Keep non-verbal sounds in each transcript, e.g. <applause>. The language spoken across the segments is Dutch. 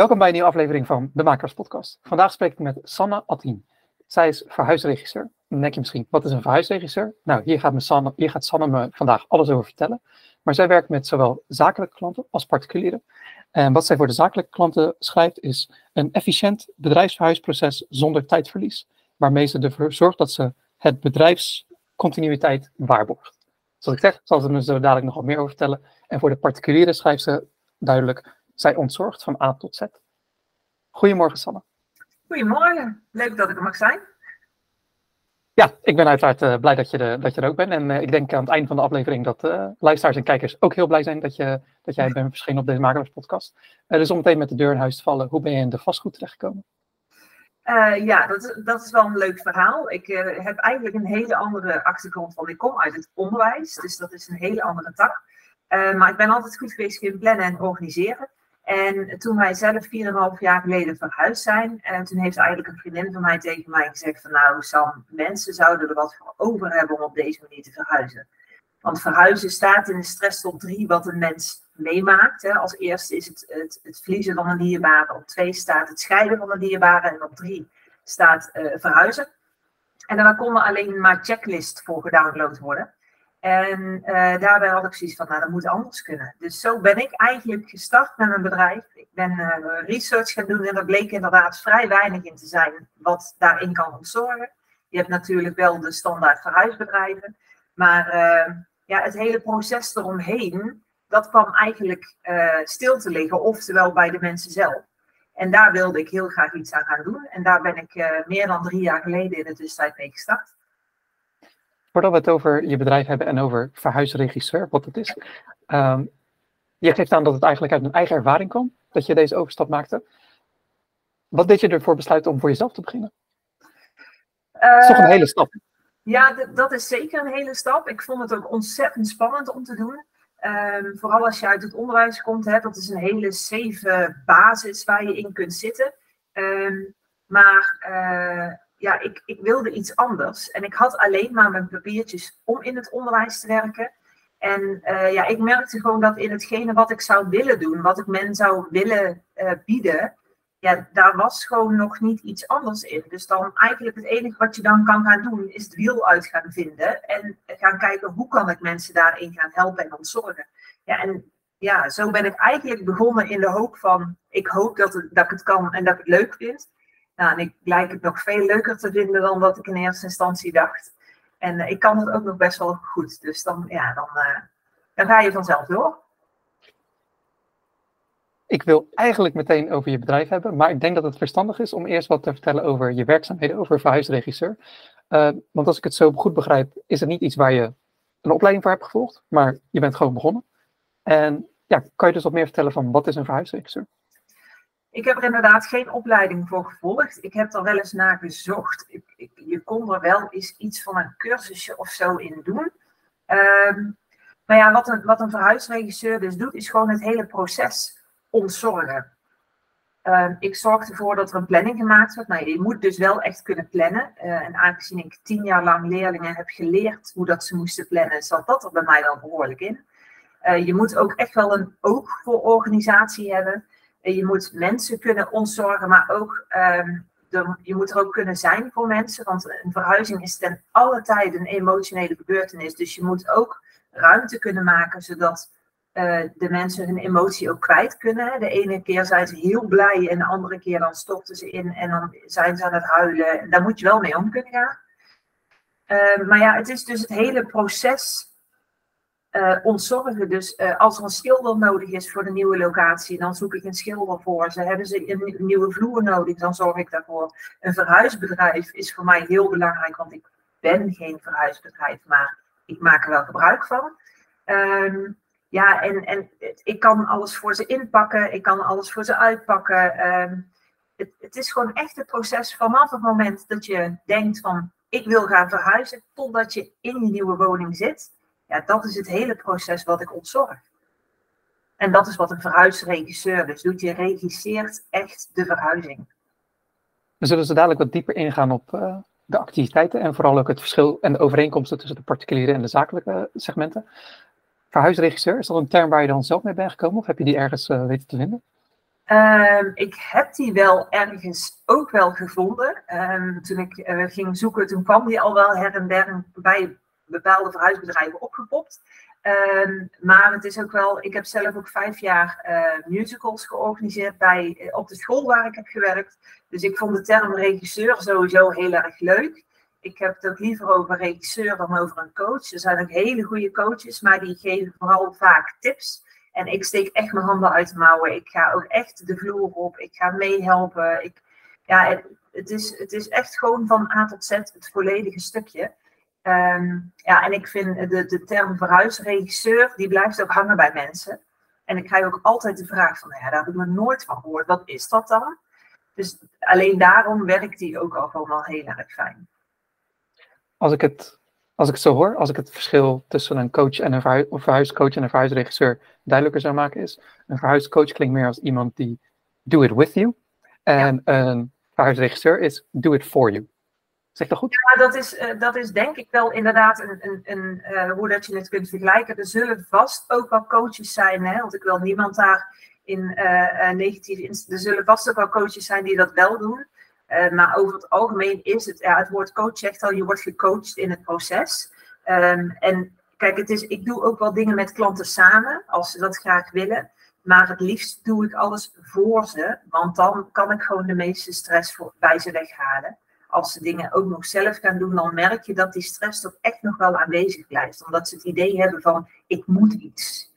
Welkom bij een nieuwe aflevering van de Makers Podcast. Vandaag spreek ik met Sanne Attien. Zij is verhuisregisseur. Dan denk je misschien, wat is een verhuisregisseur? Nou, hier gaat, me Sanne, hier gaat Sanne me vandaag alles over vertellen. Maar zij werkt met zowel zakelijke klanten als particulieren. En wat zij voor de zakelijke klanten schrijft is een efficiënt bedrijfsverhuisproces zonder tijdverlies. Waarmee ze ervoor zorgt dat ze het bedrijfscontinuïteit waarborgt. Zoals ik zeg, zal ze me zo dadelijk nog wat meer over vertellen. En voor de particulieren schrijft ze duidelijk zij ontzorgt van A tot Z. Goedemorgen, Sanne. Goedemorgen, leuk dat ik er mag zijn. Ja, ik ben uiteraard uh, blij dat je, de, dat je er ook bent. En uh, ik denk aan het einde van de aflevering dat uh, luisteraars en kijkers ook heel blij zijn dat, je, dat jij bent verschenen op deze makelaarspodcast. dus om meteen met de deur in huis te vallen, hoe ben je in de vastgoed terechtgekomen? ja, dat, dat is wel een leuk verhaal. Ik heb eigenlijk een hele andere achtergrond, want ik kom uit het onderwijs. Dus dat is een hele andere tak. maar ik ben altijd goed geweest in plannen en organiseren. En toen wij zelf 4,5 jaar geleden verhuisd zijn, en toen heeft eigenlijk een vriendin van mij tegen mij gezegd van nou Sam, mensen zouden er wat voor over hebben om op deze manier te verhuizen. Want verhuizen staat in de stress top 3 wat een mens meemaakt. Hè. Als eerste is het, het, het verliezen van een dierbare, op 2 staat het scheiden van een dierbare en op 3 staat uh, verhuizen. En daar konden alleen maar checklist voor gedownload worden. En uh, daarbij had ik zoiets van, nou, dat moet anders kunnen. Dus zo ben ik eigenlijk gestart met mijn bedrijf. Ik ben uh, research gaan doen en er bleek inderdaad vrij weinig in te zijn wat daarin kan ontzorgen. Je hebt natuurlijk wel de standaard verhuisbedrijven, maar uh, ja, het hele proces eromheen, dat kwam eigenlijk stil te liggen, oftewel bij de mensen zelf. En daar wilde ik heel graag iets aan gaan doen. En daar ben ik meer dan drie jaar geleden in de tussentijd mee gestart. Voordat we het over je bedrijf hebben en over verhuisregisseur, wat het is. Um, je geeft aan dat het eigenlijk uit een eigen ervaring kwam, dat je deze overstap maakte. Wat deed je ervoor besluiten om voor jezelf te beginnen? Uh, dat is toch een hele stap? Ja, dat is zeker een hele stap. Ik vond het ook ontzettend spannend om te doen. Um, vooral als je uit het onderwijs komt, hè, dat is een hele safe basis waar je in kunt zitten. Um, maar uh, ja, ik, ik wilde iets anders. En ik had alleen maar mijn papiertjes om in het onderwijs te werken. En uh, ja, ik merkte gewoon dat in hetgene wat ik zou willen doen, wat ik men zou willen uh, bieden, ja, daar was gewoon nog niet iets anders in. Dus dan eigenlijk het enige wat je dan kan gaan doen, is het wiel uit gaan vinden en gaan kijken hoe kan ik mensen daarin gaan helpen en ontzorgen. Ja, en ja, zo ben ik eigenlijk begonnen in de hoop van, ik hoop dat, het, dat ik het kan en dat ik het leuk vind. Nou, en ik lijk het nog veel leuker te vinden dan wat ik in eerste instantie dacht. En uh, ik kan het ook nog best wel goed. Dus dan, ja, dan, uh, dan ga je vanzelf door. Ik wil eigenlijk meteen over je bedrijf hebben, maar ik denk dat het verstandig is om eerst wat te vertellen over je werkzaamheden, over verhuisregisseur. Uh, want als ik het zo goed begrijp, is het niet iets waar je een opleiding voor hebt gevolgd, maar je bent gewoon begonnen. En ja, kan je dus wat meer vertellen van wat is een verhuisregisseur? Ik heb er inderdaad geen opleiding voor gevolgd. Ik heb er wel eens naar gezocht. Ik, ik, je kon er wel eens iets van een cursusje of zo in doen. Um, maar ja, wat een, wat een verhuisregisseur dus doet, is gewoon het hele proces ontzorgen. Uh, ik zorg ervoor dat er een planning gemaakt wordt. Nou, je moet dus wel echt kunnen plannen. Uh, en aangezien ik tien jaar lang leerlingen heb geleerd hoe dat ze moesten plannen, zat dat er bij mij wel behoorlijk in. Uh, je moet ook echt wel een oog voor organisatie hebben je moet mensen kunnen ontzorgen, maar ook de, je moet er ook kunnen zijn voor mensen. Want een verhuizing is ten alle tijde een emotionele gebeurtenis. Dus je moet ook ruimte kunnen maken zodat uh, de mensen hun emotie ook kwijt kunnen. De ene keer zijn ze heel blij en de andere keer dan storten ze in en dan zijn ze aan het huilen. En daar moet je wel mee om kunnen gaan. Uh, maar ja, het is dus het hele proces uh, ontzorgen. Dus uh, als er een schilder nodig is voor de nieuwe locatie, dan zoek ik een schilder voor ze. Hebben ze een nieuwe vloer nodig, dan zorg ik daarvoor. Een verhuisbedrijf is voor mij heel belangrijk, want ik ben geen verhuisbedrijf, maar ik maak er wel gebruik van. Um, ja, en, en ik kan alles voor ze inpakken, ik kan alles voor ze uitpakken. Um, het, het is gewoon echt het proces vanaf het moment dat je denkt van ik wil gaan verhuizen, totdat je in je nieuwe woning zit. Ja, dat is het hele proces wat ik ontzorg. En dat is wat een verhuisregisseur dus doet. Je regisseert echt de verhuizing. We zullen zo dadelijk wat dieper ingaan op uh, de activiteiten en vooral ook het verschil en de overeenkomsten tussen de particuliere en de zakelijke segmenten. Verhuisregisseur, is dat een term waar je dan zelf mee bent gekomen of heb je die ergens uh, weten te vinden? Ehm, ik heb die wel ergens ook wel gevonden. Ehm, toen ik uh, ging zoeken, toen kwam die al wel her en der bij bepaalde verhuisbedrijven opgepopt. Ehm, maar het is ook wel, ik heb zelf ook vijf jaar uh, musicals georganiseerd bij, eh, op de school waar ik heb gewerkt. Dus ik vond de term regisseur sowieso heel erg leuk. Ik heb het ook liever over regisseur dan over een coach. Er zijn ook hele goede coaches, maar die geven vooral vaak tips. En ik steek echt mijn handen uit de mouwen. Ik ga ook echt de vloer op. Ik ga meehelpen. Ik, ja, het, is, het is echt gewoon van A tot Z het volledige stukje. Ehm, ja, en ik vind de, de term verhuisregisseur, die blijft ook hangen bij mensen. En ik krijg ook altijd de vraag van, ja, daar hebben we nooit van gehoord. Wat is dat dan? Dus alleen daarom werkt die ook al gewoon al heel erg fijn. Als ik het, als ik het zo hoor, als ik het verschil tussen een coach en een verhuiscoach en een verhuisregisseur duidelijker zou maken, is een verhuiscoach klinkt meer als iemand die do it with you. En een verhuisregisseur is do it for you. Zeg dat goed? Ja, dat is, uh, dat is denk ik wel inderdaad een, een, een uh, hoe dat je het kunt vergelijken. Er zullen vast ook wel coaches zijn, hè, want ik wil niemand daar in uh, negatief Er zullen vast ook wel coaches zijn die dat wel doen. maar over het algemeen is het, ja, het woord coach zegt al, je wordt gecoacht in het proces. Um, en kijk, het is, ik doe ook wel dingen met klanten samen, als ze dat graag willen. Maar het liefst doe ik alles voor ze, want dan kan ik gewoon de meeste stress voor, bij ze weghalen als ze dingen ook nog zelf gaan doen, dan merk je dat die stress toch echt nog wel aanwezig blijft. Omdat ze het idee hebben van, ik moet iets.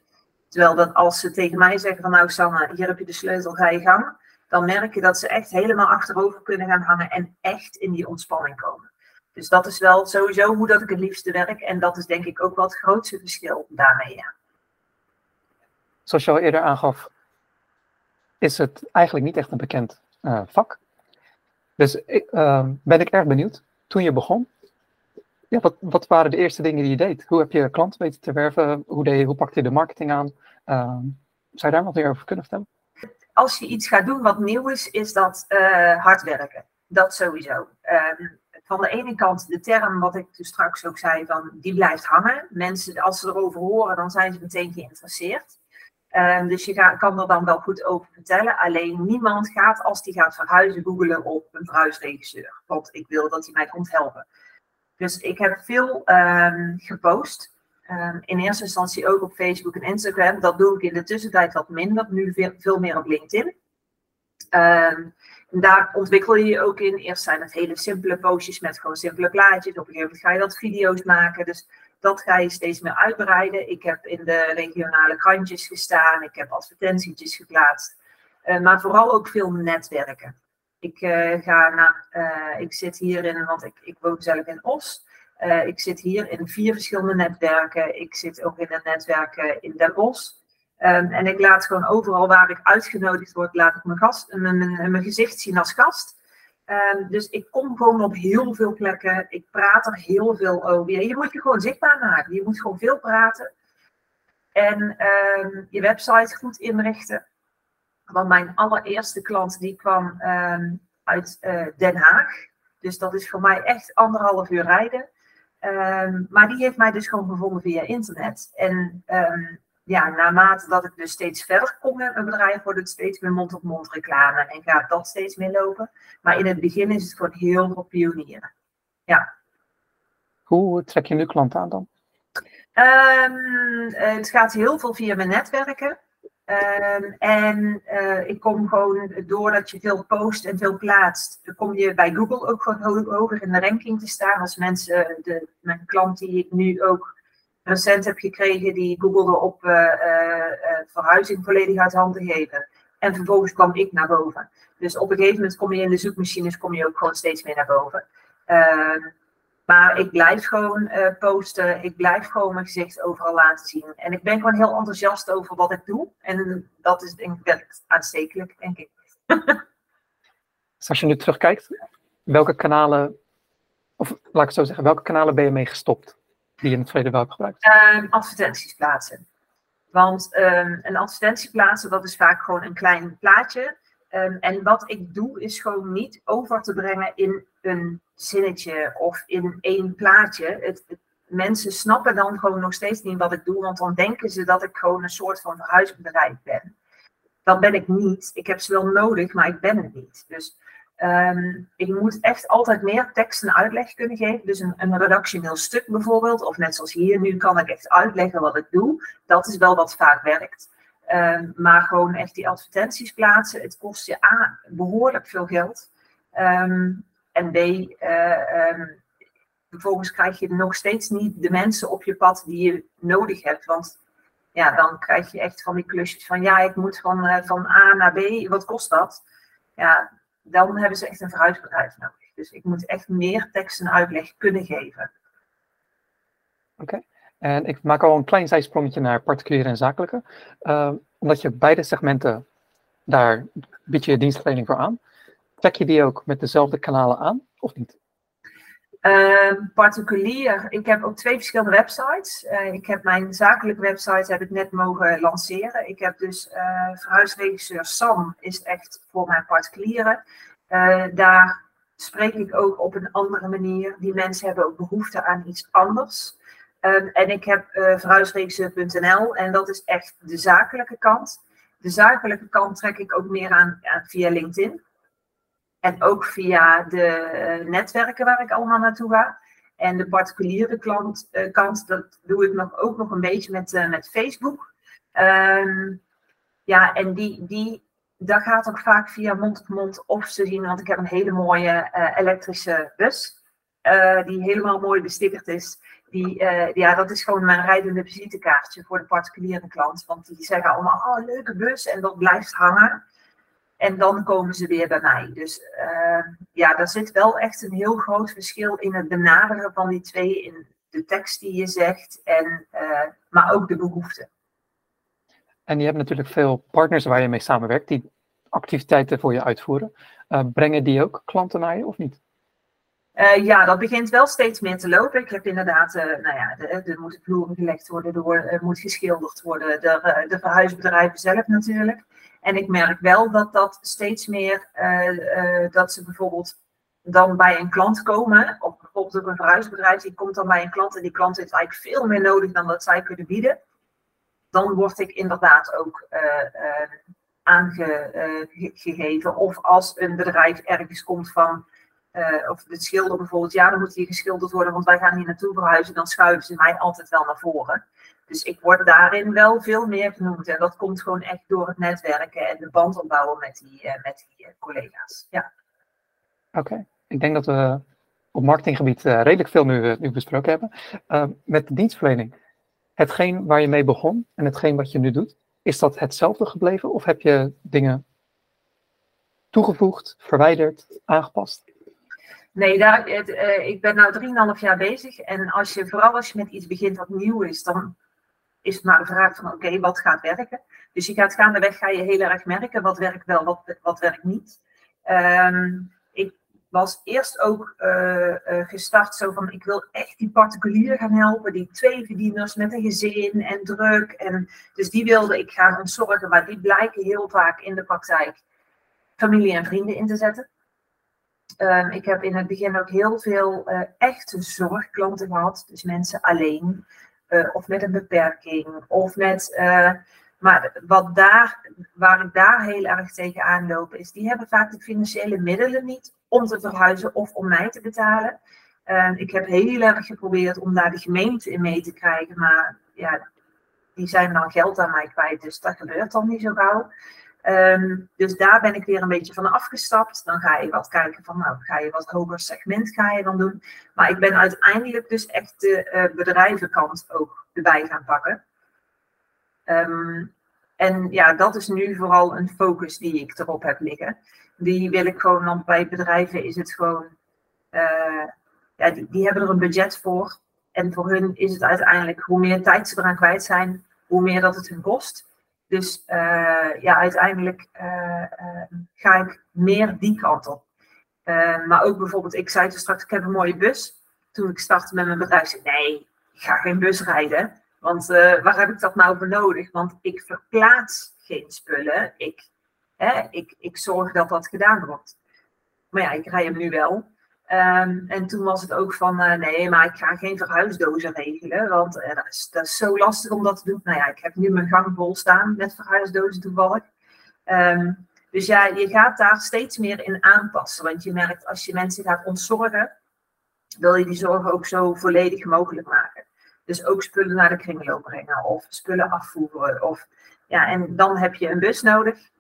Terwijl dat als ze tegen mij zeggen van, nou Sanne, hier heb je de sleutel, ga je gang. Dan merk je dat ze echt helemaal achterover kunnen gaan hangen en echt in die ontspanning komen. Dus dat is wel sowieso hoe dat ik het liefste werk. En dat is denk ik ook wel het grootste verschil daarmee. Zoals je al eerder aangaf, is het eigenlijk niet echt een bekend uh, vak. Dus ehm, ben ik erg benieuwd, toen je begon, ja, wat, wat waren de eerste dingen die je deed? Hoe heb je klanten weten te werven? Hoe, deed hoe pakte je de marketing aan? Uh, zou je daar wat meer over kunnen vertellen? Als je iets gaat doen wat nieuw is, is dat uh, hard werken. Dat sowieso. Ehm, van de ene kant de term, wat ik dus straks ook zei, van die blijft hangen. Mensen, als ze erover horen, dan zijn ze meteen geïnteresseerd. Um, dus je kan er dan wel goed over vertellen. Alleen niemand gaat, als die gaat verhuizen, googelen op een verhuisregisseur. Want ik wil dat hij mij komt helpen. Dus ik heb veel um, gepost. Um, in eerste instantie ook op Facebook en Instagram. Dat doe ik in de tussentijd wat minder. Nu veel, meer op LinkedIn. daar ontwikkel je je ook in. Eerst zijn het hele simpele postjes met gewoon simpele plaatjes. Op een gegeven moment ga je dat video's maken. Dus dat ga je steeds meer uitbreiden. Ik heb in de regionale krantjes gestaan, ik heb advertentietjes geplaatst, uh, maar vooral ook veel netwerken. Ik, uh, ga naar, uh, ik zit hier in, want ik, ik woon zelf in Os. ik zit hier in vier verschillende netwerken. Ik zit ook in een netwerk in Den Bosch. Um, en ik laat gewoon overal waar ik uitgenodigd word, laat ik mijn, gast, mijn, mijn gezicht zien als gast. Um, dus ik kom gewoon op heel veel plekken. Ik praat er heel veel over. Je moet je gewoon zichtbaar maken. Je moet gewoon veel praten. En um, je website goed inrichten. Want mijn allereerste klant die kwam um, uit uh, Den Haag. Dus dat is voor mij echt anderhalf uur rijden. maar die heeft mij dus gewoon gevonden via internet. En ja, naarmate dat ik dus steeds verder kom met mijn bedrijf, wordt het steeds meer mond-op-mond reclame en gaat dat steeds meer lopen. Maar in het begin is het gewoon heel veel pionieren. Ja. Hoe trek je nu klanten aan dan? Um, het gaat heel veel via mijn netwerken. Um, en uh, ik kom gewoon, doordat je veel post en veel plaatst, dan kom je bij Google ook gewoon hoger in de ranking te staan. Als mensen, de, mijn klant die ik nu ook recent heb gekregen die Google op uh, verhuizing volledig uit handen geven. En vervolgens kwam ik naar boven. Dus op een gegeven moment kom je in de zoekmachines kom je ook gewoon steeds meer naar boven. Ehm, maar ik blijf gewoon posten. Ik blijf gewoon mijn gezicht overal laten zien. En ik ben gewoon heel enthousiast over wat ik doe. En dat is denk ik aanstekelijk, denk ik. dus als je nu terugkijkt, welke kanalen, of laat ik het zo zeggen, welke kanalen ben je mee gestopt? Die in het verleden wel hebt gebruikt? Um, advertenties plaatsen. Want um, een advertentie plaatsen, dat is vaak gewoon een klein plaatje. Um, en wat ik doe, is gewoon niet over te brengen in een zinnetje of in één plaatje. Het, het, mensen snappen dan gewoon nog steeds niet wat ik doe, want dan denken ze dat ik gewoon een soort van verhuisbedrijf ben. dat ben ik niet. Ik heb ze wel nodig, maar ik ben het niet. Dus ehm, ik moet echt altijd meer tekst en uitleg kunnen geven. Dus een, een redactioneel stuk bijvoorbeeld, of net zoals hier, nu kan ik echt uitleggen wat ik doe. Dat is wel wat vaak werkt. Ehm, maar gewoon echt die advertenties plaatsen, het kost je A, behoorlijk veel geld. Ehm, en B, uh, vervolgens krijg je nog steeds niet de mensen op je pad die je nodig hebt. Want ja, dan krijg je echt van die klusjes van ja, ik moet van, uh, van A naar B, wat kost dat? Ja, dan hebben ze echt een verhuisbedrijf nodig. Dus ik moet echt meer tekst en uitleg kunnen geven. Oké, en ik maak al een klein zijsprongetje naar particuliere en zakelijke. Uh, omdat je beide segmenten, daar bied je dienstverlening voor aan. Trek je die ook met dezelfde kanalen aan, of niet? Uh, particulier, ik heb ook twee verschillende websites. Uh, ik heb mijn zakelijke website heb ik net mogen lanceren. Ik heb dus uh, verhuisregisseur Sam is echt voor mijn particulieren. Uh, daar spreek ik ook op een andere manier. Die mensen hebben ook behoefte aan iets anders. Ehm, en ik heb verhuisregisseur.nl en dat is echt de zakelijke kant. De zakelijke kant trek ik ook meer aan via LinkedIn. En ook via de eh, netwerken waar ik allemaal naartoe ga. En de particuliere klant, uh, kant, dat doe ik nog, ook nog een beetje met, uh, met Facebook. Um, ja, en die, die, dat gaat ook vaak via mond-op-mond of ze zien, want ik heb een hele mooie elektrische bus. die helemaal mooi bestickerd is. Die, ja, dat is gewoon mijn rijdende visitekaartje voor de particuliere klant. Want die zeggen allemaal, oh, leuke bus. En dat blijft hangen. En dan komen ze weer bij mij. Dus uh, ja, daar zit wel echt een heel groot verschil in het benaderen van die twee. In de tekst die je zegt, en, uh, maar ook de behoeften. En je hebt natuurlijk veel partners waar je mee samenwerkt die activiteiten voor je uitvoeren. Uh, brengen die ook klanten naar je of niet? Uh, ja, dat begint wel steeds meer te lopen. Ik heb inderdaad, uh, nou ja, er moeten vloeren gelegd worden, er moet geschilderd worden, de, de verhuisbedrijven zelf natuurlijk. En ik merk wel dat dat steeds meer, uh, dat ze bijvoorbeeld dan bij een klant komen, of bijvoorbeeld ook een verhuisbedrijf, die komt dan bij een klant en die klant heeft eigenlijk veel meer nodig dan dat zij kunnen bieden. Dan word ik inderdaad ook uh, aangegeven. Of als een bedrijf ergens komt van, of het schilder bijvoorbeeld, ja, dan moet hier geschilderd worden, want wij gaan hier naartoe verhuizen, dan schuiven ze mij altijd wel naar voren. Dus ik word daarin wel veel meer genoemd. En dat komt gewoon echt door het netwerken en de band opbouwen met die, uh, met die uh, collega's. Ja. Oké, okay. ik denk dat we op marketinggebied uh, redelijk veel nu, nu besproken hebben. Ehm, met de dienstverlening, hetgeen waar je mee begon en hetgeen wat je nu doet, is dat hetzelfde gebleven of heb je dingen toegevoegd, verwijderd, aangepast? Nee, daar, het, ik ben nu 3,5 jaar bezig. En als je, vooral als je met iets begint wat nieuw is, dan is het maar de vraag van oké, wat gaat werken? Dus je gaat gaandeweg ga je heel erg merken wat werkt wel, wat, wat werkt niet. Um, ik was eerst ook uh, uh, gestart zo van ik wil echt die particulieren gaan helpen, die twee verdieners met een gezin en druk. En, dus die wilde ik gaan zorgen, maar die blijken heel vaak in de praktijk familie en vrienden in te zetten. Um, ik heb in het begin ook heel veel uh, echte zorgklanten gehad, dus mensen alleen. Uh, of met een beperking, of met. Uh, maar wat daar, waar ik daar heel erg tegen aanloop, is die hebben vaak de financiële middelen niet om te verhuizen of om mij te betalen. Uh, ik heb heel erg geprobeerd om daar de gemeente in mee te krijgen, maar ja, die zijn dan geld aan mij kwijt, dus dat gebeurt dan niet zo gauw. Um, dus daar ben ik weer een beetje van afgestapt. Dan ga je wat kijken van, nou, ga je wat hoger segment ga je dan doen. Maar ik ben uiteindelijk dus echt de uh, bedrijvenkant ook erbij gaan pakken. Um, en ja, dat is nu vooral een focus die ik erop heb liggen. Die wil ik gewoon, want bij bedrijven is het gewoon, uh, ja, die, die hebben er een budget voor. En voor hun is het uiteindelijk, hoe meer tijd ze eraan kwijt zijn, hoe meer dat het hun kost. Dus uh, ja, uiteindelijk uh, uh, ga ik meer die kant op. maar ook bijvoorbeeld, ik zei toen straks, ik heb een mooie bus. Toen ik startte met mijn bedrijf, zei ik, nee, ik ga geen bus rijden. Want waar heb ik dat nou voor nodig? Want ik verplaats geen spullen. Ik, hè, ik, ik zorg dat dat gedaan wordt. Maar ja, ik rij hem nu wel. Um, en toen was het ook van, uh, nee, maar ik ga geen verhuisdozen regelen, want uh, dat, is, dat, is, zo lastig om dat te doen. Nou ja, ik heb nu mijn gang vol staan met verhuisdozen toevallig. Ehm, dus ja, je gaat daar steeds meer in aanpassen. Want je merkt als je mensen gaat ontzorgen, wil je die zorg ook zo volledig mogelijk maken. Dus ook spullen naar de kringloop brengen of spullen afvoeren. Of, ja, en dan heb je een bus nodig.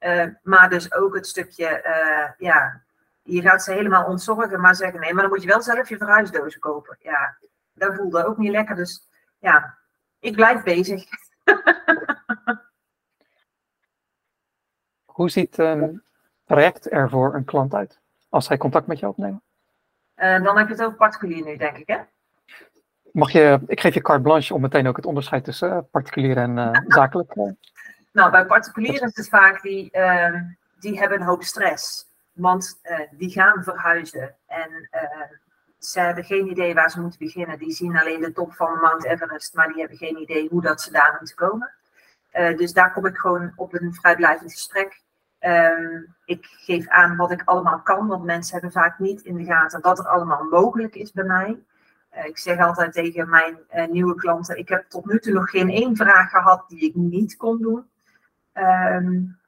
Uh, maar dus ook het stukje, uh, ja, je gaat ze helemaal ontzorgen, maar zeggen nee, maar dan moet je wel zelf je verhuisdozen kopen. Ja, dat voelde ook niet lekker. Dus ja, ik blijf bezig. <laughs> Hoe ziet een traject er voor een klant uit als hij contact met je opneemt? Uh, dan heb je het over particulier nu, denk ik, hè? Mag je, ik geef je carte blanche om meteen ook het onderscheid tussen uh, particulier en uh, zakelijk. Nou, bij particulieren is het vaak die, ehm, die hebben een hoop stress. Want die gaan verhuizen en ze hebben geen idee waar ze moeten beginnen. Die zien alleen de top van Mount Everest, maar die hebben geen idee hoe dat ze daar moeten komen. dus daar kom ik gewoon op een vrijblijvend gesprek Ehm, ik geef aan wat ik allemaal kan, want mensen hebben vaak niet in de gaten wat er allemaal mogelijk is bij mij. Ik zeg altijd tegen mijn nieuwe klanten: ik heb tot nu toe nog geen één vraag gehad die ik niet kon doen. Um,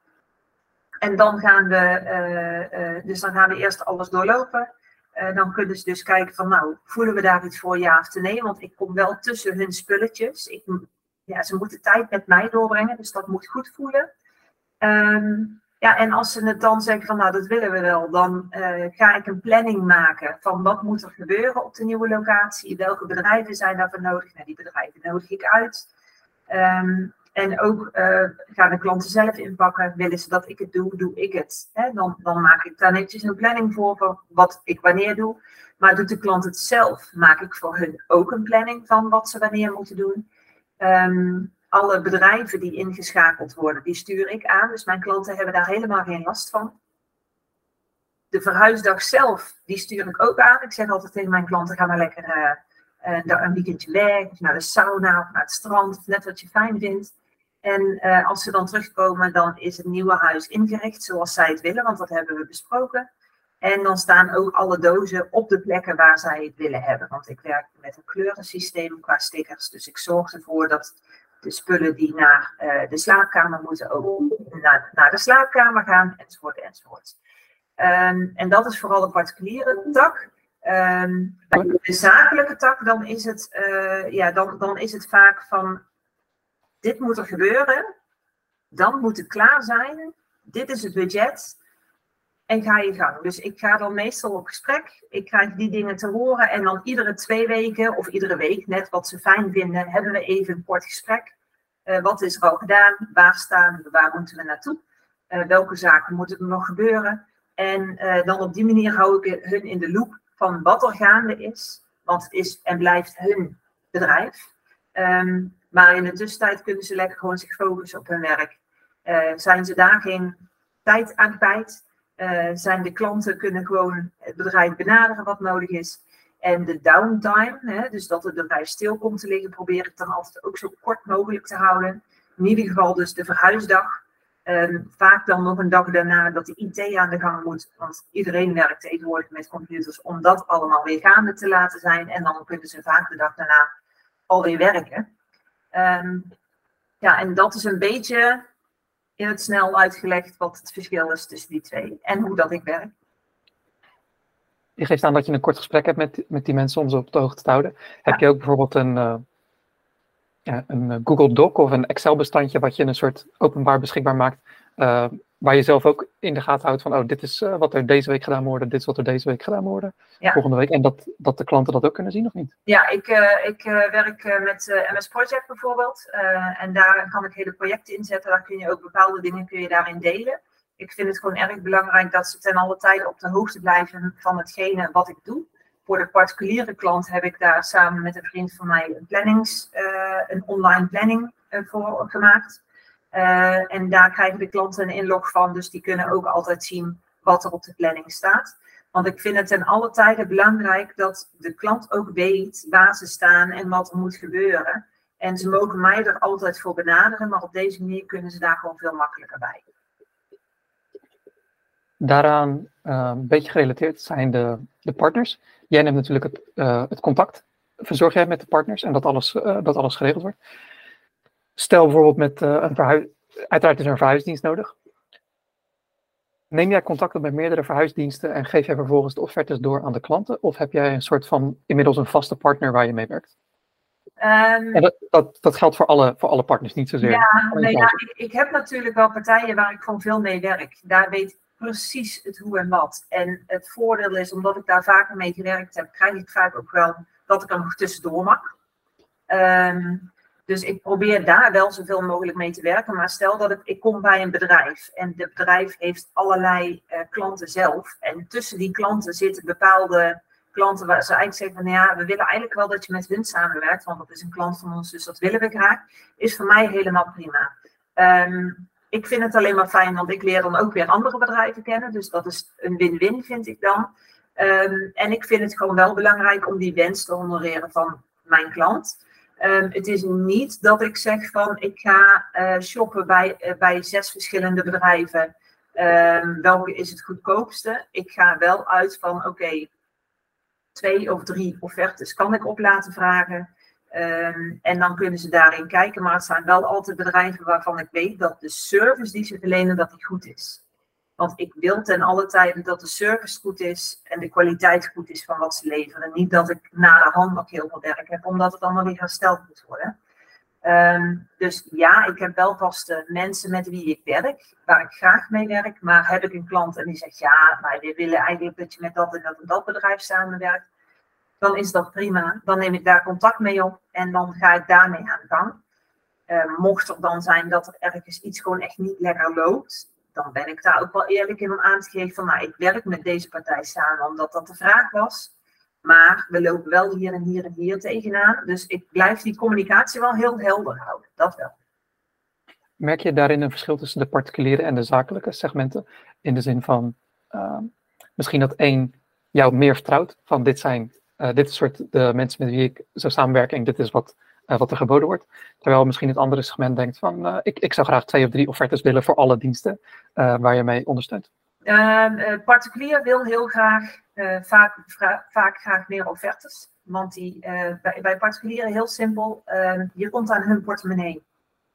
en dan gaan we, uh, dus dan gaan we eerst alles doorlopen. dan kunnen ze dus kijken van, nou, voelen we daar iets voor ja of nee? Want ik kom wel tussen hun spulletjes. Ik, ja, ze moeten tijd met mij doorbrengen, dus dat moet goed voelen. Um, ja, en als ze het dan zeggen van nou dat willen we wel, dan ga ik een planning maken van wat moet er gebeuren op de nieuwe locatie. Welke bedrijven zijn daarvoor nodig? Nou, die bedrijven nodig ik uit. Um, en ook uh, gaan de klanten zelf inpakken. Willen ze dat ik het doe, doe ik het. Dan, dan maak ik daar netjes een planning voor, voor wat ik wanneer doe. Maar doet de klant het zelf, maak ik voor hun ook een planning van wat ze wanneer moeten doen. Um, alle bedrijven die ingeschakeld worden, die stuur ik aan. Dus mijn klanten hebben daar helemaal geen last van. De verhuisdag zelf, die stuur ik ook aan. Ik zeg altijd tegen mijn klanten, ga maar lekker uh, uh, een weekendje weg, of naar de sauna, of naar het strand, of net wat je fijn vindt. En uh, als ze dan terugkomen, dan is het nieuwe huis ingericht zoals zij het willen, want dat hebben we besproken. En dan staan ook alle dozen op de plekken waar zij het willen hebben. Want ik werk met een kleurensysteem qua stickers. Dus ik zorg ervoor dat de spullen die naar uh, de slaapkamer moeten ook naar, naar de slaapkamer gaan, enzovoort, enzovoort. Um, en dat is vooral de particuliere tak. Um, bij de zakelijke tak, dan is het, uh, ja, dan, dan is het vaak van, dit moet er gebeuren, dan moet het klaar zijn, dit is het budget, en ga je gang. Dus ik ga dan meestal op gesprek. Ik krijg die dingen te horen. En dan iedere twee weken of iedere week, net wat ze fijn vinden, hebben we even een kort gesprek. Uh, wat is er al gedaan? Waar staan we? Waar moeten we naartoe? Uh, welke zaken moeten er nog gebeuren? En uh, dan op die manier hou ik hun in de loop van wat er gaande is. Want het is en blijft hun bedrijf. Um, maar in de tussentijd kunnen ze lekker gewoon zich focussen op hun werk. zijn ze daar geen tijd aan kwijt? Uh, zijn de klanten kunnen gewoon het bedrijf benaderen wat nodig is. En de downtime, hè, dus dat het bedrijf stil komt te liggen, probeer ik dan altijd ook zo kort mogelijk te houden. In ieder geval dus de verhuisdag. Um, vaak dan nog een dag daarna dat de IT aan de gang moet. Want iedereen werkt tegenwoordig met computers om dat allemaal weer gaande te laten zijn. En dan kunnen ze vaak de dag daarna alweer werken. Um, ja, en dat is een beetje in het snel uitgelegd wat het verschil is tussen die twee en hoe dat ik werk. Je geeft aan dat je een kort gesprek hebt met, met die mensen om ze op de hoogte te houden. Heb je ook bijvoorbeeld een, uh, ja, een eh, Google Doc of een Excel bestandje wat je een soort openbaar beschikbaar maakt, uh, waar je zelf ook in de gaten houdt van, oh, dit is uh, wat er deze week gedaan wordt, dit is wat er deze week gedaan wordt, ja. volgende week. En dat, dat de klanten dat ook kunnen zien, of niet? Ja, ik, uh, ik uh, werk met MS Project bijvoorbeeld. en daar kan ik hele projecten inzetten. Daar kun je ook bepaalde dingen kun je daarin delen. Ik vind het gewoon erg belangrijk dat ze ten alle tijde op de hoogte blijven van hetgene wat ik doe. Voor de particuliere klant heb ik daar samen met een vriend van mij een, plannings, een online planning voor gemaakt. Uh, en daar krijgen de klanten een inlog van, dus die kunnen ook altijd zien wat er op de planning staat. Want ik vind het ten alle tijde belangrijk dat de klant ook weet waar ze staan en wat er moet gebeuren. En ze mogen mij er altijd voor benaderen, maar op deze manier kunnen ze daar gewoon veel makkelijker bij. Daaraan uh, een beetje gerelateerd zijn de, de partners. Jij neemt natuurlijk het, uh, het contact. Verzorg jij met de partners en dat alles, dat alles geregeld wordt. Stel bijvoorbeeld met uh, een verhuis... Uiteraard is er een verhuisdienst nodig. Neem jij contact op met meerdere verhuisdiensten en geef jij vervolgens de offertes door aan de klanten? Of heb jij een soort van inmiddels een vaste partner waar je mee werkt? Um, en dat, dat, dat, geldt voor alle, voor alle partners, niet zozeer. Ja, nee, ja ik, ik, heb natuurlijk wel partijen waar ik gewoon veel mee werk. Daar weet ik precies het hoe en wat. En het voordeel is, omdat ik daar vaker mee gewerkt heb, krijg ik vaak ook wel dat ik er nog tussendoor mag. Um, dus ik probeer daar wel zoveel mogelijk mee te werken. Maar stel dat ik, ik kom bij een bedrijf en het bedrijf heeft allerlei uh, klanten zelf. En tussen die klanten zitten bepaalde klanten waar ze eigenlijk zeggen van nou ja, we willen eigenlijk wel dat je met hun samenwerkt, want dat is een klant van ons, dus dat willen we graag. Is voor mij helemaal prima. Um, ik vind het alleen maar fijn, want ik leer dan ook weer andere bedrijven kennen. Dus dat is een win-win, vind ik dan. Um, en ik vind het gewoon wel belangrijk om die wens te honoreren van mijn klant. Um, het is niet dat ik zeg van ik ga uh, shoppen bij, uh, bij zes verschillende bedrijven. Um, welke is het goedkoopste? Ik ga wel uit van oké, twee of drie offertes kan ik op laten vragen. Um, en dan kunnen ze daarin kijken. Maar het zijn wel altijd bedrijven waarvan ik weet dat de service die ze verlenen, dat die goed is. Want ik wil ten alle tijden dat de service goed is en de kwaliteit goed is van wat ze leveren. Niet dat ik na de hand nog heel veel werk heb, omdat het allemaal weer hersteld moet worden. Um, dus ja, ik heb wel vaste mensen met wie ik werk, waar ik graag mee werk. Maar heb ik een klant en die zegt, ja, wij willen eigenlijk dat je met dat en dat en dat bedrijf samenwerkt. Dan is dat prima. Dan neem ik daar contact mee op en dan ga ik daarmee aan de gang. Uh, mocht er dan zijn dat er ergens iets gewoon echt niet lekker loopt, dan ben ik daar ook wel eerlijk in om aan te geven van, nou, ik werk met deze partij samen omdat dat de vraag was. Maar we lopen wel hier en hier en hier tegenaan. Dus ik blijf die communicatie wel heel helder houden. Dat wel. Merk je daarin een verschil tussen de particuliere en de zakelijke segmenten? In de zin van uh, misschien dat één jou meer vertrouwt. Van dit zijn uh, dit soort de mensen met wie ik zou samenwerken en dit is wat uh, wat er geboden wordt. Terwijl misschien het andere segment denkt van uh, ik, ik zou graag twee of drie offertes willen voor alle diensten uh, waar je mee ondersteunt. Ehm, particulier wil heel graag, vaak, vaak graag meer offertes. Want die, bij, bij particulieren heel simpel, ehm, je komt aan hun portemonnee.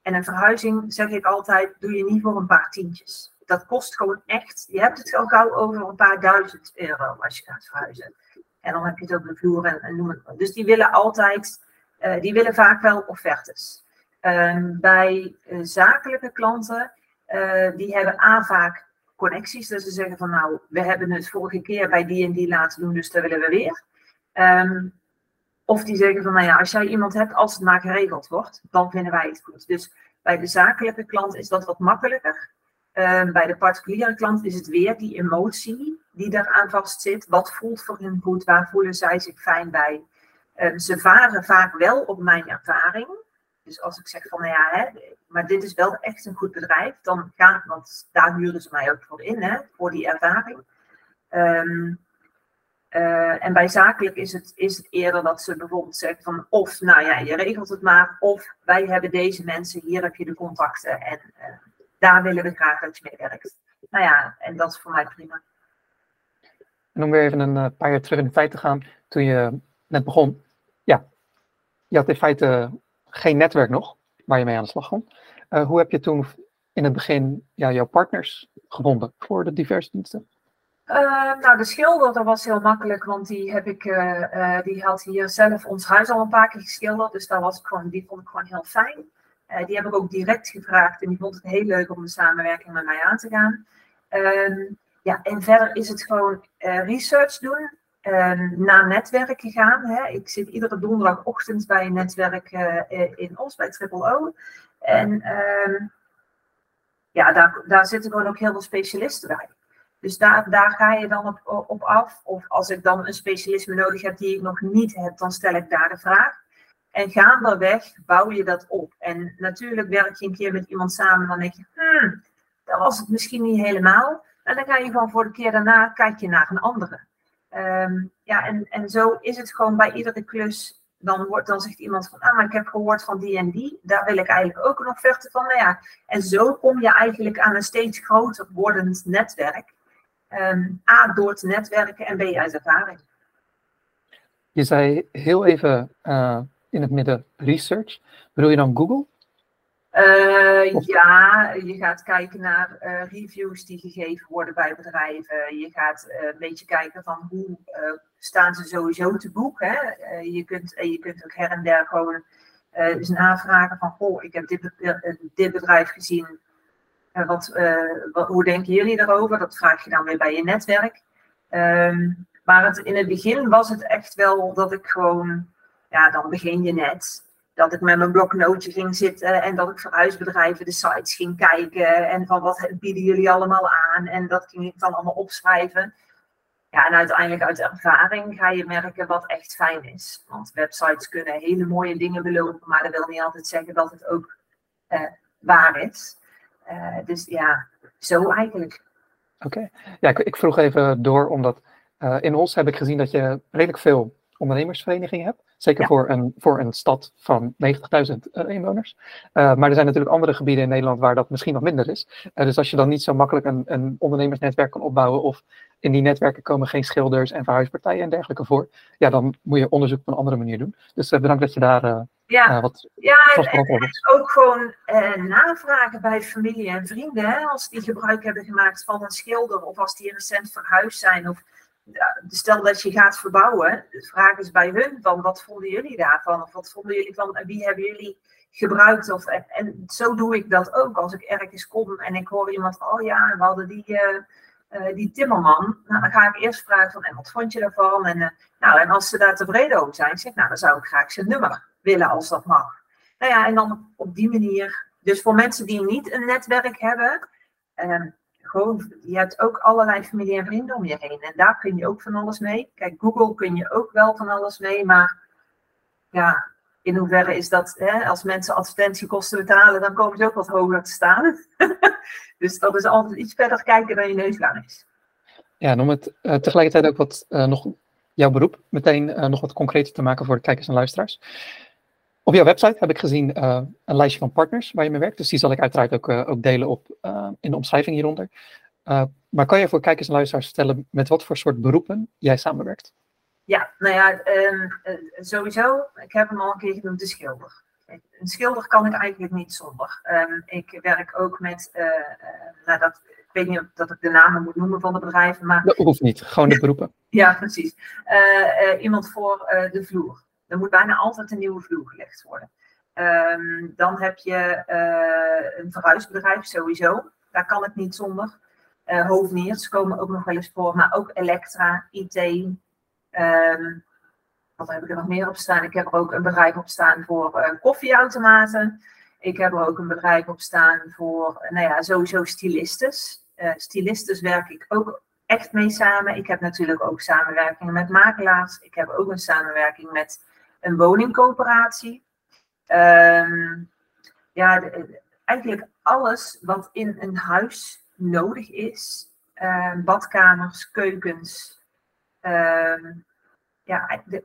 En een verhuizing, zeg ik altijd, doe je niet voor een paar tientjes. Dat kost gewoon echt, je hebt het al gauw over een paar duizend euro als je gaat verhuizen. En dan heb je het ook de vloer en, en noem het maar. Dus die willen altijd uh, die willen vaak wel offertes. Um, bij uh, zakelijke klanten, uh, die hebben A vaak connecties. Dus ze zeggen van nou, we hebben het vorige keer bij die en die laten doen, dus dat willen we weer. Um, of die zeggen van nou ja, als jij iemand hebt, als het maar geregeld wordt, dan vinden wij het goed. Dus bij de zakelijke klant is dat wat makkelijker. Um, bij de particuliere klant is het weer die emotie die daaraan vastzit. Wat voelt voor hen goed? Waar voelen zij zich fijn bij? Um, ze varen vaak wel op mijn ervaring. Dus als ik zeg van, nou ja, hè, maar dit is wel echt een goed bedrijf, dan gaan, want daar huren ze mij ook voor in, hè, voor die ervaring. Um, uh, en bij zakelijk is het, is het eerder dat ze bijvoorbeeld zeggen van, of, nou ja, je regelt het maar, of wij hebben deze mensen, hier heb je de contacten en uh, daar willen we graag dat je mee werkt. Nou ja, en dat is voor mij prima. En om weer even een uh, paar jaar terug in de tijd te gaan, toen je net begon, je had in feite geen netwerk nog waar je mee aan de slag kon. Uh, hoe heb je toen in het begin ja, jouw partners gevonden voor de diverse diensten? Uh, nou, de schilder, dat was heel makkelijk, want die, heb ik, die had hier zelf ons huis al een paar keer geschilderd. Dus daar was gewoon, die vond ik gewoon heel fijn. die heb ik ook direct gevraagd en die vond het heel leuk om de samenwerking met mij aan te gaan. Ehm, ja, en verder is het gewoon research doen naar netwerken gaan. Hè. Ik zit iedere donderdagochtend bij een netwerk uh, in Os, bij Triple O. En uh, ja, daar, daar zitten gewoon ook heel veel specialisten bij. Dus daar, daar ga je dan op, op af. Of als ik dan een specialisme nodig heb die ik nog niet heb, dan stel ik daar de vraag. En gaandeweg bouw je dat op. En natuurlijk werk je een keer met iemand samen, dan denk je, hmm, dat was het misschien niet helemaal. En dan ga je gewoon voor de keer daarna, kijk je naar een andere. Um, ja, en, en zo is het gewoon bij iedere klus. Dan, wordt, dan zegt iemand van, ah, maar ik heb gehoord van die en die. Daar wil ik eigenlijk ook een offerte van. Nou ja, en zo kom je eigenlijk aan een steeds groter wordend netwerk. Um, A, door te netwerken en B, uit ervaring. Je zei heel even uh, in het midden research. Bedoel je dan Google? Uh, ja, je gaat kijken naar uh, reviews die gegeven worden bij bedrijven. Je gaat uh, een beetje kijken van hoe staan ze sowieso te boek. Hè? je, kunt, je kunt ook her en der gewoon eens navragen van, goh, ik heb dit, dit bedrijf gezien. Wat, wat, hoe denken jullie daarover? Dat vraag je dan weer bij je netwerk. Um, maar het, in het begin was het echt wel dat ik gewoon, ja, dan begin je net dat ik met mijn bloknootje ging zitten en dat ik voor huisbedrijven de sites ging kijken en van wat bieden jullie allemaal aan en dat ging ik dan allemaal opschrijven. Ja, en uiteindelijk uit ervaring ga je merken wat echt fijn is. Want websites kunnen hele mooie dingen beloven, maar dat wil niet altijd zeggen dat het ook eh, waar is. Uh, dus ja, zo eigenlijk. Oké, ja, ik, ik, vroeg even door, omdat uh, in Os heb ik gezien dat je redelijk veel ondernemersverenigingen hebt. Zeker voor, een, voor een stad van 90.000 uh, inwoners. Uh, maar er zijn natuurlijk andere gebieden in Nederland waar dat misschien nog minder is. Uh, dus als je dan niet zo makkelijk een, een, ondernemersnetwerk kan opbouwen of in die netwerken komen geen schilders en verhuispartijen en dergelijke voor, ja, dan moet je onderzoek op een andere manier doen. Dus bedankt dat je daar ja. wat Ja, en, ook gewoon navragen bij familie en vrienden. Hè, als die gebruik hebben gemaakt van een schilder of als die recent verhuisd zijn of stel dat je gaat verbouwen, de vraag is bij hun van wat vonden jullie daarvan? Of wat vonden jullie van, wie hebben jullie gebruikt? Of, en, en zo doe ik dat ook. Als ik ergens kom en ik hoor iemand, oh ja, we hadden die, uh, uh, die timmerman. Nou, dan ga ik eerst vragen van, en wat vond je daarvan? En, uh, nou, en als ze daar tevreden over zijn, zeg ik, nou, dan zou ik graag zijn nummer willen als dat mag. Nou ja, en dan op die manier. Dus voor mensen die niet een netwerk hebben, ehm, je hebt ook allerlei familie en vrienden om je heen. En daar kun je ook van alles mee. Kijk, Google kun je ook wel van alles mee, maar ja, in hoeverre is dat, hè, als mensen advertentiekosten betalen, dan komen ze ook wat hoger te staan. <laughs> dus dat is altijd iets verder kijken dan je neus lang is. Ja, en om het uh, tegelijkertijd ook wat, uh, nog jouw beroep meteen uh, nog wat concreter te maken voor de kijkers en luisteraars. Op jouw website heb ik gezien uh, een lijstje van partners waar je mee werkt. Dus die zal ik uiteraard ook, uh, ook delen op, uh, in de omschrijving hieronder. maar kan je voor kijkers en luisteraars vertellen met wat voor soort beroepen jij samenwerkt? Ja, nou ja, um, sowieso, ik heb hem al een keer genoemd, de schilder. Een schilder kan ik eigenlijk niet zonder. Um, ik werk ook met, nou dat, ik weet niet of dat ik de namen moet noemen van de bedrijven, maar... Dat hoeft niet, gewoon de beroepen. <laughs> ja, precies. iemand voor de vloer. Er moet bijna altijd een nieuwe vloer gelegd worden. Um, dan heb je uh, een verhuisbedrijf sowieso. Daar kan het niet zonder. Uh, Hoveniers komen ook nog wel eens voor, maar ook Elektra, IT. Ehm, wat heb ik er nog meer op staan? Ik heb er ook een bedrijf op staan voor uh, koffieautomaten. Ik heb er ook een bedrijf op staan voor, nou ja, sowieso stylistes. Uh, stylistes werk ik ook echt mee samen. Ik heb natuurlijk ook samenwerkingen met makelaars. Ik heb ook een samenwerking met een woningcoöperatie. Um, ja, eigenlijk alles wat in een huis nodig is. Uh, badkamers, keukens, uh, ja, de,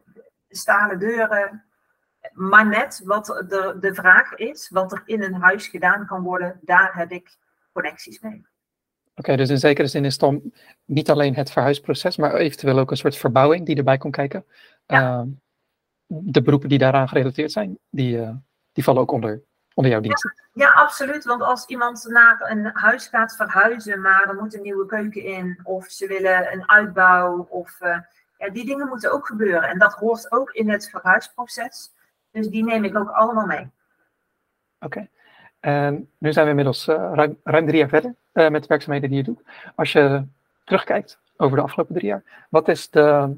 stalen deuren. Maar net wat de, de vraag is, wat er in een huis gedaan kan worden, daar heb ik connecties mee. Oké, dus in zekere zin is dan niet alleen het verhuisproces, maar eventueel ook een soort verbouwing die erbij komt kijken. Ja. De beroepen die daaraan gerelateerd zijn, die, uh, die vallen ook onder, onder jouw diensten. Ja, ja, absoluut. Want als iemand naar een huis gaat verhuizen, maar er moet een nieuwe keuken in, of ze willen een uitbouw, of uh, ja, die dingen moeten ook gebeuren. En dat hoort ook in het verhuisproces. Dus die neem ik ook allemaal mee. Oké. En nu zijn we inmiddels uh, ruim, ruim, drie jaar verder met de werkzaamheden die je doet. Als je terugkijkt over de afgelopen drie jaar, wat is de,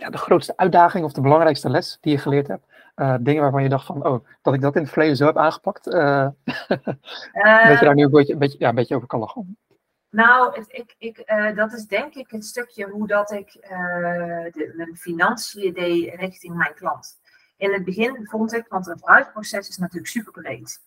ja, de grootste uitdaging of de belangrijkste les die je geleerd hebt? Uh, dingen waarvan je dacht van, oh, dat ik dat in het verleden zo heb aangepakt. Uh, <laughs> dat je daar nu een beetje, beetje, ja, een beetje over kan lachen. Nou, ik, ik, uh, dat is denk ik het stukje hoe dat ik de, mijn financiën deed richting mijn klant. In het begin vond ik, want een verhuisproces is natuurlijk super breed.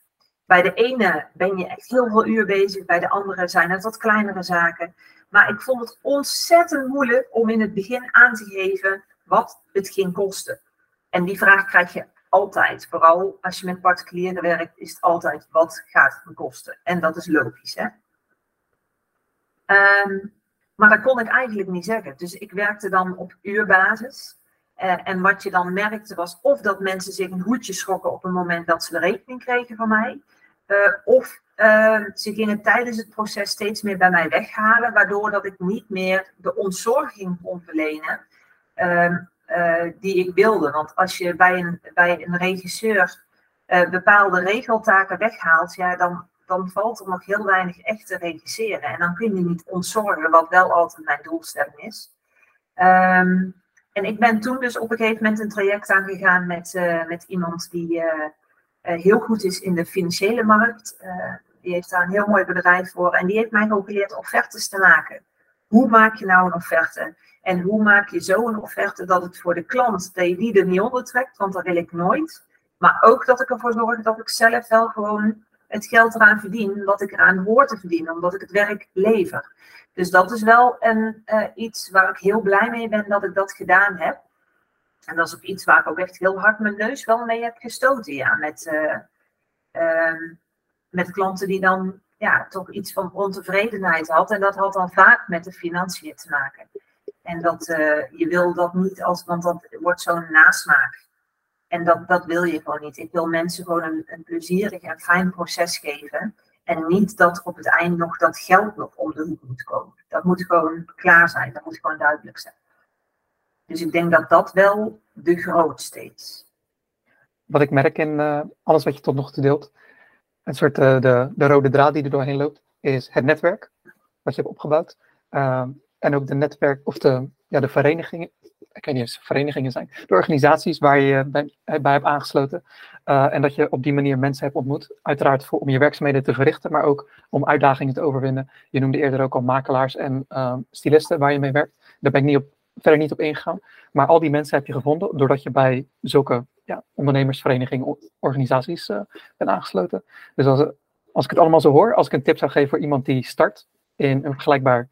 Bij de ene ben je echt heel veel uur bezig, bij de andere zijn het wat kleinere zaken. Maar ik vond het ontzettend moeilijk om in het begin aan te geven wat het ging kosten. En die vraag krijg je altijd. Vooral als je met particulieren werkt, is het altijd wat gaat het kosten. En dat is logisch. Hè? Um, maar dat kon ik eigenlijk niet zeggen. Dus ik werkte dan op uurbasis. en wat je dan merkte was of dat mensen zich een hoedje schrokken op het moment dat ze de rekening kregen van mij. Of ze gingen tijdens het proces steeds meer bij mij weghalen, waardoor dat ik niet meer de ontzorging kon verlenen ehm, die ik wilde. Want als je bij een, bij een regisseur bepaalde regeltaken weghaalt, ja, dan dan valt er nog heel weinig echt te regisseren. En dan kun je niet ontzorgen, wat wel altijd mijn doelstelling is. Ehm, en ik ben toen dus op een gegeven moment een traject aangegaan met, met iemand die heel goed is in de financiële markt. die heeft daar een heel mooi bedrijf voor. En die heeft mij ook geleerd offertes te maken. Hoe maak je nou een offerte? En hoe maak je zo een offerte dat het voor de klant, dat die er niet onder trekt, want dat wil ik nooit. Maar ook dat ik ervoor zorg dat ik zelf wel gewoon het geld eraan verdien wat ik eraan hoor te verdienen, omdat ik het werk lever. Dus dat is wel een, uh, iets waar ik heel blij mee ben dat ik dat gedaan heb. En dat is ook iets waar ik ook echt heel hard mijn neus wel mee heb gestoten. Ja, met, uh, uh, met klanten die dan ja, toch iets van ontevredenheid had. En dat had dan vaak met de financiën te maken. En dat uh, je wil dat niet als, want dat wordt zo'n nasmaak. En dat, dat wil je gewoon niet. Ik wil mensen gewoon een, een plezierig en fijn proces geven. En niet dat op het eind nog dat geld nog om de hoek moet komen. Dat moet gewoon klaar zijn. Dat moet gewoon duidelijk zijn. Dus ik denk dat dat wel de grootste is. Wat ik merk in uh, alles wat je tot nog toe deelt, een soort uh, de, de rode draad die er doorheen loopt, is het netwerk wat je hebt opgebouwd. Uh, en ook de netwerk of de, ja, de verenigingen, ik weet niet of verenigingen zijn, de organisaties waar je bij, bij hebt aangesloten. En dat je op die manier mensen hebt ontmoet. Uiteraard voor, om je werkzaamheden te verrichten, maar ook om uitdagingen te overwinnen. Je noemde eerder ook al makelaars en uh, stylisten waar je mee werkt. Daar ben ik niet op, verder niet op ingegaan. Maar al die mensen heb je gevonden doordat je bij zulke ja, ondernemersverenigingen, organisaties uh, bent aangesloten. Dus als, als ik het allemaal zo hoor, als ik een tip zou geven voor iemand die start in een vergelijkbaar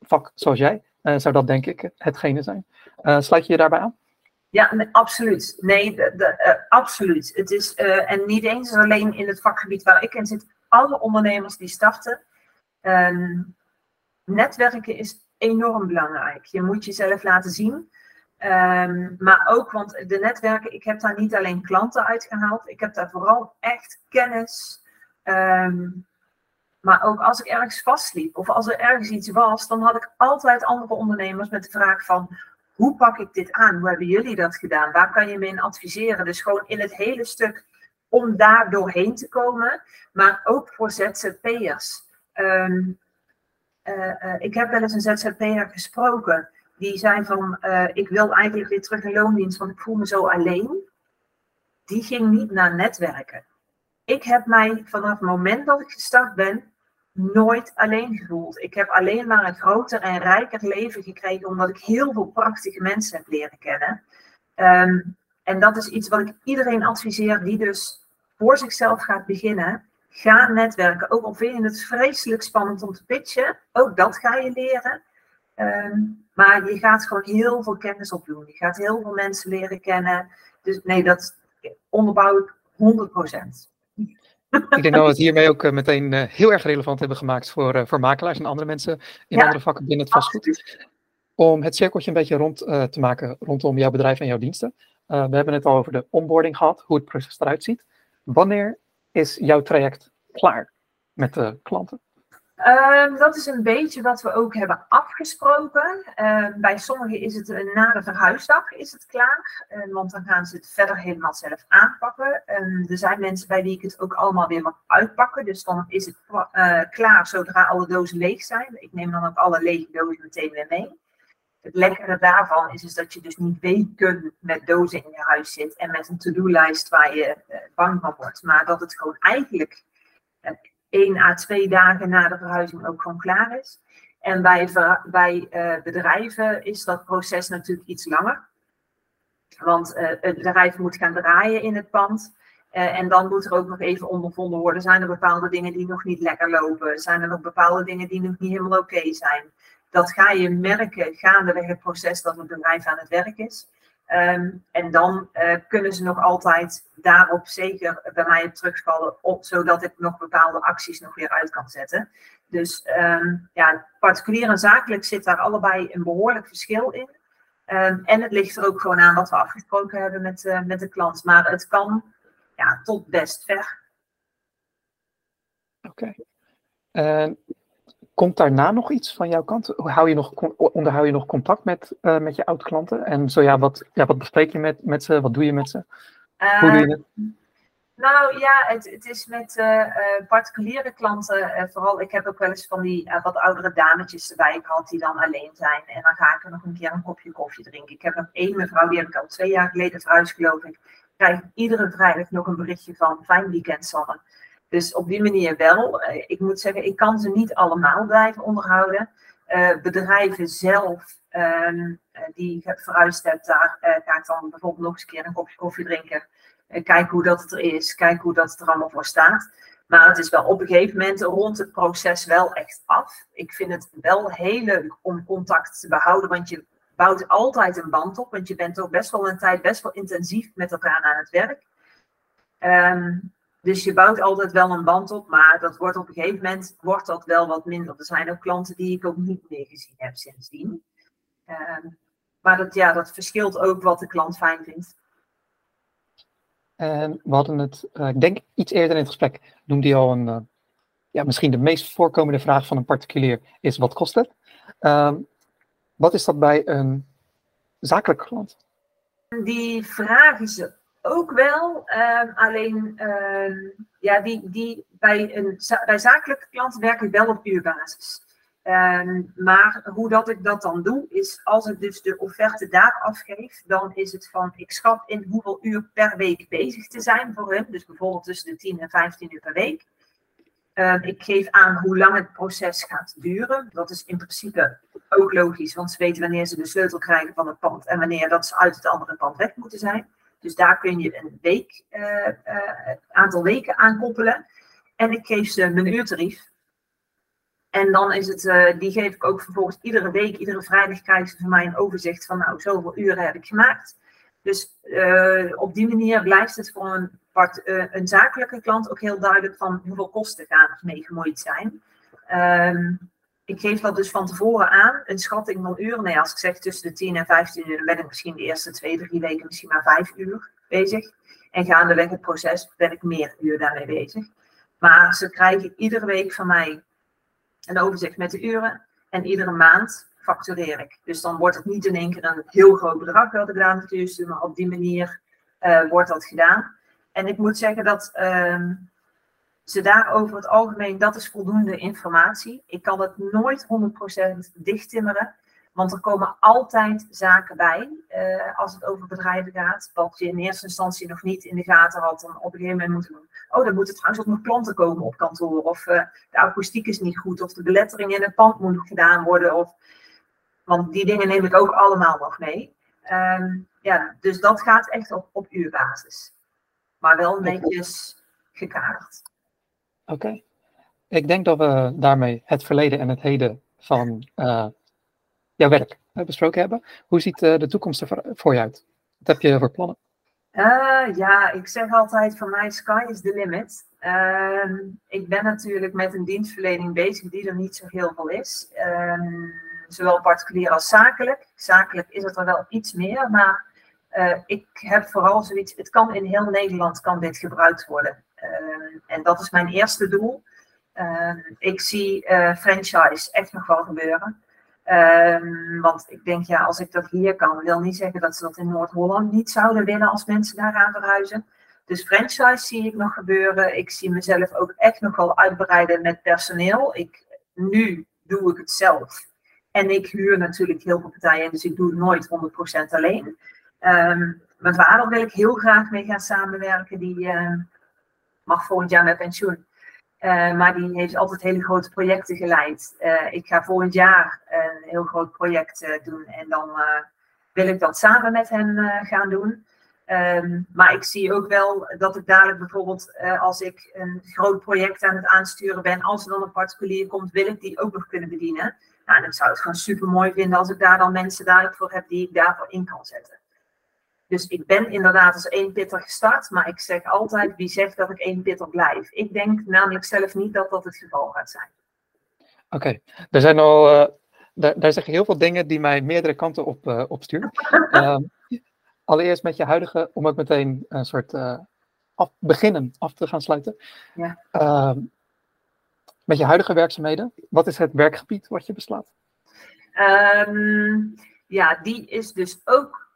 vak zoals jij, uh, zou dat denk ik hetgene zijn. Uh, sluit je je daarbij aan? Ja, absoluut. Nee, de, absoluut. Het is, en niet eens alleen in het vakgebied waar ik in zit, alle ondernemers die starten. Um, netwerken is enorm belangrijk. Je moet jezelf laten zien. Um, maar ook, want de netwerken, ik heb daar niet alleen klanten uitgehaald, ik heb daar vooral echt kennis, um, maar ook als ik ergens vastliep of als er ergens iets was, dan had ik altijd andere ondernemers met de vraag van hoe pak ik dit aan? Hoe hebben jullie dat gedaan? Waar kan je me in adviseren? Dus gewoon in het hele stuk om daar doorheen te komen, maar ook voor ZZP'ers. Uh, ik heb wel eens een ZZP'er gesproken die zei van uh, ik wil eigenlijk weer terug in loondienst, want ik voel me zo alleen. Die ging niet naar netwerken. Ik heb mij vanaf het moment dat ik gestart ben nooit alleen gevoeld. Ik heb alleen maar een groter en rijker leven gekregen omdat ik heel veel prachtige mensen heb leren kennen. Um, en dat is iets wat ik iedereen adviseer die dus voor zichzelf gaat beginnen. Ga netwerken. Ook al vind je het vreselijk spannend om te pitchen, ook dat ga je leren. Um, maar je gaat gewoon heel veel kennis opdoen. Je gaat heel veel mensen leren kennen. Dus nee, dat onderbouw ik 100%. Ik denk dat we het hiermee ook uh, meteen uh, heel erg relevant hebben gemaakt voor, uh, voor makelaars en andere mensen in ja, andere vakken binnen het vastgoed. Absoluut. Om het cirkeltje een beetje rond te maken rondom jouw bedrijf en jouw diensten. we hebben het al over de onboarding gehad, hoe het proces eruit ziet. Wanneer is jouw traject klaar met de klanten? Uh, dat is een beetje wat we ook hebben afgesproken. Uh, bij sommigen is het na de verhuisdag is het klaar, ehm, want dan gaan ze het verder helemaal zelf aanpakken. Ehm, er zijn mensen bij wie ik het ook allemaal weer mag uitpakken, dus dan is het eh, klaar zodra alle dozen leeg zijn. Ik neem dan ook alle lege dozen meteen weer mee. Het lekkere daarvan is, is dat je dus niet weken met dozen in je huis zit en met een to-do-lijst waar je eh, bang van wordt, maar dat het gewoon eigenlijk één à twee dagen na de verhuizing ook gewoon klaar is. En bij, bij uh, bedrijven is dat proces natuurlijk iets langer. Want het bedrijf moet gaan draaien in het pand. En dan moet er ook nog even ondervonden worden. Zijn er bepaalde dingen die nog niet lekker lopen? Zijn er nog bepaalde dingen die nog niet helemaal oké zijn? Dat ga je merken gaandeweg het proces dat het bedrijf aan het werk is. Um, en dan uh, kunnen ze nog altijd daarop zeker bij mij terugvallen, op, zodat ik nog bepaalde acties nog weer uit kan zetten. Dus um, ja, particulier en zakelijk zit daar allebei een behoorlijk verschil in. Ehm, en het ligt er ook gewoon aan wat we afgesproken hebben met, uh, met de klant. Maar het kan ja, tot best ver. Oké. Komt daarna nog iets van jouw kant? Hou je nog, onderhoud je nog contact met, uh, met je oud-klanten? En zo ja, wat, ja, wat bespreek je met, met ze? Wat doe je met ze? Hoe doe je het? Nou ja, het, het is met uh, particuliere klanten vooral. Ik heb ook wel eens van die wat oudere dametjes erbij gehad die dan alleen zijn. En dan ga ik er nog een keer een kopje koffie drinken. Ik heb nog één mevrouw, die heb ik al twee jaar geleden verhuisd geloof ik. Krijg iedere vrijdag nog een berichtje van fijn weekend Sanne. Dus op die manier wel. ik moet zeggen, ik kan ze niet allemaal blijven onderhouden. bedrijven zelf ehm, die ik heb verhuisd heb, daar ga ik dan bijvoorbeeld nog eens een keer een kopje koffie drinken. Kijk hoe dat het er is. Kijk hoe dat er allemaal voor staat. Maar het is wel op een gegeven moment rond het proces wel echt af. Ik vind het wel heel leuk om contact te behouden, want je bouwt altijd een band op. Want je bent ook best wel een tijd best wel intensief met elkaar aan het werk. Ehm, dus je bouwt altijd wel een band op, maar dat wordt op een gegeven moment wordt dat wel wat minder. Er zijn ook klanten die ik ook niet meer gezien heb sindsdien. Um, maar dat, ja, dat verschilt ook wat de klant fijn vindt. En we hadden het, uh, ik denk iets eerder in het gesprek, noemde je al een, uh, ja, misschien de meest voorkomende vraag van een particulier is wat kost het? Uh, wat is dat bij een zakelijke klant? Die vragen ze ook wel, ehm, alleen ehm, ja, die, die bij, een, bij zakelijke klanten werk ik wel op uurbasis. Ehm, maar hoe dat ik dat dan doe, is als ik dus de offerte daar afgeef, dan is het van, ik schat in hoeveel uur per week bezig te zijn voor hun. Dus bijvoorbeeld tussen de 10 en 15 uur per week. Ik geef aan hoe lang het proces gaat duren. Dat is in principe ook logisch, want ze weten wanneer ze de sleutel krijgen van het pand en wanneer dat ze uit het andere pand weg moeten zijn. Dus daar kun je een week, uh, uh, aantal weken aan koppelen. En ik geef ze mijn uurtarief. En dan is het, uh, die geef ik ook vervolgens iedere week, iedere vrijdag krijgen ze van mij een overzicht van nou, zoveel uren heb ik gemaakt. Dus op die manier blijft het voor een, part, een zakelijke klant ook heel duidelijk van hoeveel kosten gaan er mee gemoeid zijn. Um, ik geef dat dus van tevoren aan, een schatting van uren. Nee, als ik zeg tussen de 10 en 15 uur, ben ik misschien de eerste twee, drie weken misschien maar vijf uur bezig. En gaandeweg het proces ben ik meer uur daarmee bezig. Maar ze krijgen iedere week van mij een overzicht met de uren. En iedere maand factureer ik. Dus dan wordt het niet in één keer een heel groot bedrag dat ik daar stuur, maar op die manier uh, wordt dat gedaan. En ik moet zeggen dat uh, ze daar over het algemeen, dat is voldoende informatie. Ik kan het nooit 100% dichttimmeren. Want er komen altijd zaken bij uh, als het over bedrijven gaat, wat je in eerste instantie nog niet in de gaten had en op een gegeven moment moeten doen. Oh, dan moeten trouwens ook nog klanten komen op kantoor, of uh, de akoestiek is niet goed, of de belettering in het pand moet nog gedaan worden. Of, want die dingen neem ik ook allemaal nog mee. Um, ja, dus dat gaat echt op, op uurbasis. Maar wel netjes gekaderd. Oké. Ik denk dat we daarmee het verleden en het heden van uh, jouw werk uh, besproken hebben. Hoe ziet uh, de toekomst er voor je uit? Wat heb je voor plannen? Ja, ik zeg altijd van mij, sky is the limit. Uh, ik ben natuurlijk met een dienstverlening bezig die er niet zo heel veel is. Uh, zowel particulier als zakelijk. Zakelijk is het er wel iets meer, maar ik heb vooral zoiets, het kan in heel Nederland kan dit gebruikt worden. Ehm, en dat is mijn eerste doel. ik zie franchise echt nog wel gebeuren. Um, want ik denk, ja, als ik dat hier kan, wil niet zeggen dat ze dat in Noord-Holland niet zouden willen als mensen daaraan verhuizen. Dus franchise zie ik nog gebeuren. Ik zie mezelf ook echt nog wel uitbreiden met personeel. Ik, nu doe ik het zelf. En ik huur natuurlijk heel veel partijen, dus ik doe het nooit 100% alleen. Um, mijn vader wil ik heel graag mee gaan samenwerken. Die mag volgend jaar met pensioen. Uh, maar die heeft altijd hele grote projecten geleid. Uh, ik ga volgend jaar een heel groot project uh, doen en dan wil ik dat samen met hem gaan doen. Um, maar ik zie ook wel dat ik dadelijk bijvoorbeeld, als ik een groot project aan het aansturen ben, als er dan een particulier komt, wil ik die ook nog kunnen bedienen. Nou, en ik zou het gewoon super mooi vinden als ik daar dan mensen dadelijk voor heb die ik daarvoor in kan zetten. Dus ik ben inderdaad als één pitter gestart, maar ik zeg altijd wie zegt dat ik één pitter blijf. Ik denk namelijk zelf niet dat dat het geval gaat zijn. Oké, okay. er zijn al uh, daar, daar zeg je heel veel dingen die mij meerdere kanten op, uh, opsturen. <laughs> Ehm, allereerst met je huidige, om ook meteen een soort uh, af, beginnen af te gaan sluiten. Ja. Ehm, met je huidige werkzaamheden, wat is het werkgebied wat je beslaat? Um, ja, die is dus ook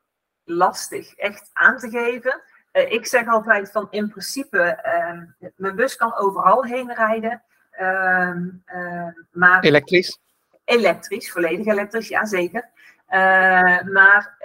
lastig echt aan te geven. Uh, ik zeg altijd van in principe, uh, mijn bus kan overal heen rijden. Uh, maar elektrisch? Elektrisch, volledig elektrisch, ja zeker. Eh, maar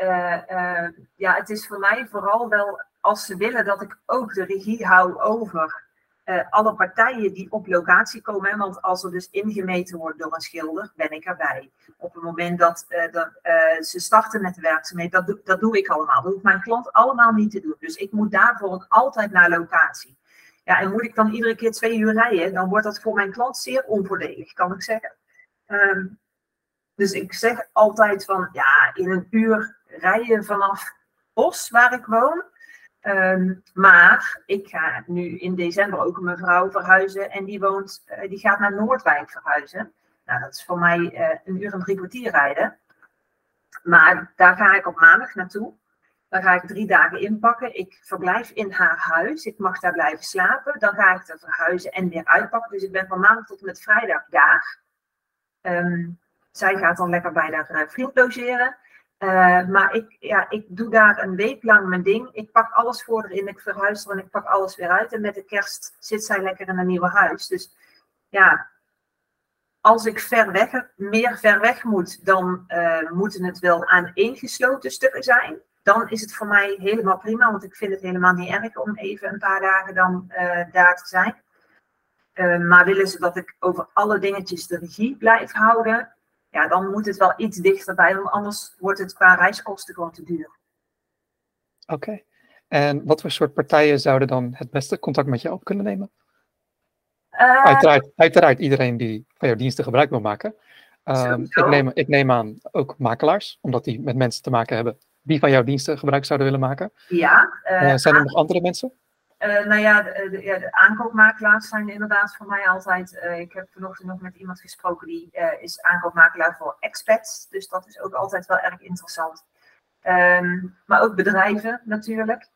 ja, het is voor mij vooral wel als ze willen dat ik ook de regie hou over uh, alle partijen die op locatie komen. Want als er dus ingemeten wordt door een schilder, ben ik erbij. Op het moment dat, dat uh, ze starten met de werkzaamheid, dat, doe, dat doe ik allemaal. Dat hoeft mijn klant allemaal niet te doen. Dus ik moet daarvoor ook altijd naar locatie. Ja, en moet ik dan iedere keer twee uur rijden, dan wordt dat voor mijn klant zeer onvoordelig, kan ik zeggen. Um, dus ik zeg altijd van, ja, in een uur rijden vanaf Os, waar ik woon, Um, maar ik ga nu in december ook een mevrouw verhuizen en die, woont, uh, die gaat naar Noordwijk verhuizen. Nou, dat is voor mij uh, een uur en drie kwartier rijden. Maar daar ga ik op maandag naartoe. Dan ga ik drie dagen inpakken. Ik verblijf in haar huis. Ik mag daar blijven slapen. Dan ga ik er verhuizen en weer uitpakken. Dus ik ben van maandag tot en met vrijdag daar. Um, zij gaat dan lekker bij haar uh, vriend logeren. Uh, maar ik, ja, ik doe daar een week lang mijn ding. Ik pak alles voor erin, ik verhuis er en ik pak alles weer uit. En met de kerst zit zij lekker in een nieuwe huis. Dus ja, als ik ver weg, meer ver weg moet, dan uh, moeten het wel aan gesloten stukken zijn. Dan is het voor mij helemaal prima, want ik vind het helemaal niet erg om even een paar dagen dan uh, daar te zijn. maar willen ze dat ik over alle dingetjes de regie blijf houden, ja, dan moet het wel iets dichterbij, want anders wordt het qua reiskosten gewoon te duur. Oké. En wat voor soort partijen zouden dan het beste contact met je op kunnen nemen? Uh, uiteraard, uiteraard iedereen die van jouw diensten gebruik wil maken. Um, ik, neem, ik neem aan ook makelaars, omdat die met mensen te maken hebben die van jouw diensten gebruik zouden willen maken. Ja. Uh, zijn er nog andere mensen? Uh, nou ja de, de, aankoopmakelaars zijn inderdaad voor mij altijd. Uh, ik heb vanochtend nog met iemand gesproken die uh, is aankoopmakelaar voor expats. Dus dat is ook altijd wel erg interessant. Um, maar ook bedrijven natuurlijk.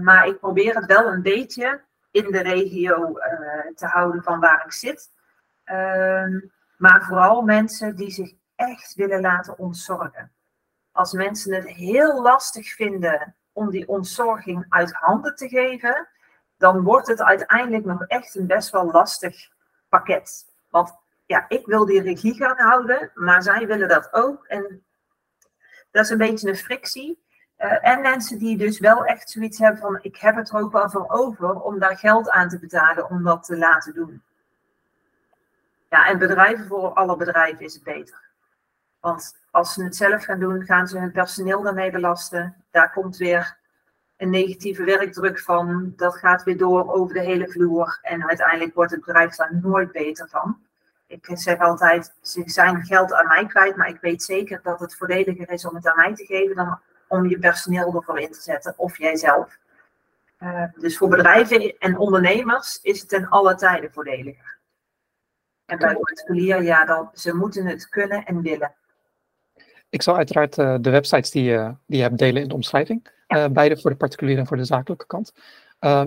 maar ik probeer het wel een beetje in de regio te houden van waar ik zit. Um, maar vooral mensen die zich echt willen laten ontzorgen. Als mensen het heel lastig vinden om die ontzorging uit handen te geven, dan wordt het uiteindelijk nog echt een best wel lastig pakket. Want ja, ik wil die regie gaan houden, maar zij willen dat ook. En dat is een beetje een frictie. Uh, en mensen die dus wel echt zoiets hebben van, ik heb het er ook wel voor over om daar geld aan te betalen om dat te laten doen. Ja, en bedrijven voor alle bedrijven is het beter. Want als ze het zelf gaan doen, gaan ze hun personeel daarmee belasten. Daar komt weer een negatieve werkdruk van. Dat gaat weer door over de hele vloer. En uiteindelijk wordt het bedrijf daar nooit beter van. Ik zeg altijd, ze zijn geld aan mij kwijt, maar ik weet zeker dat het voordeliger is om het aan mij te geven dan om je personeel ervoor in te zetten of jijzelf. Uh, dus voor bedrijven en ondernemers is het ten alle tijden voordeliger. En bij particulier, ja, dan, ze moeten het kunnen en willen. Ik zal uiteraard uh, de websites die, uh, die je hebt delen in de omschrijving. Ja. Uh, beide voor de particuliere en voor de zakelijke kant.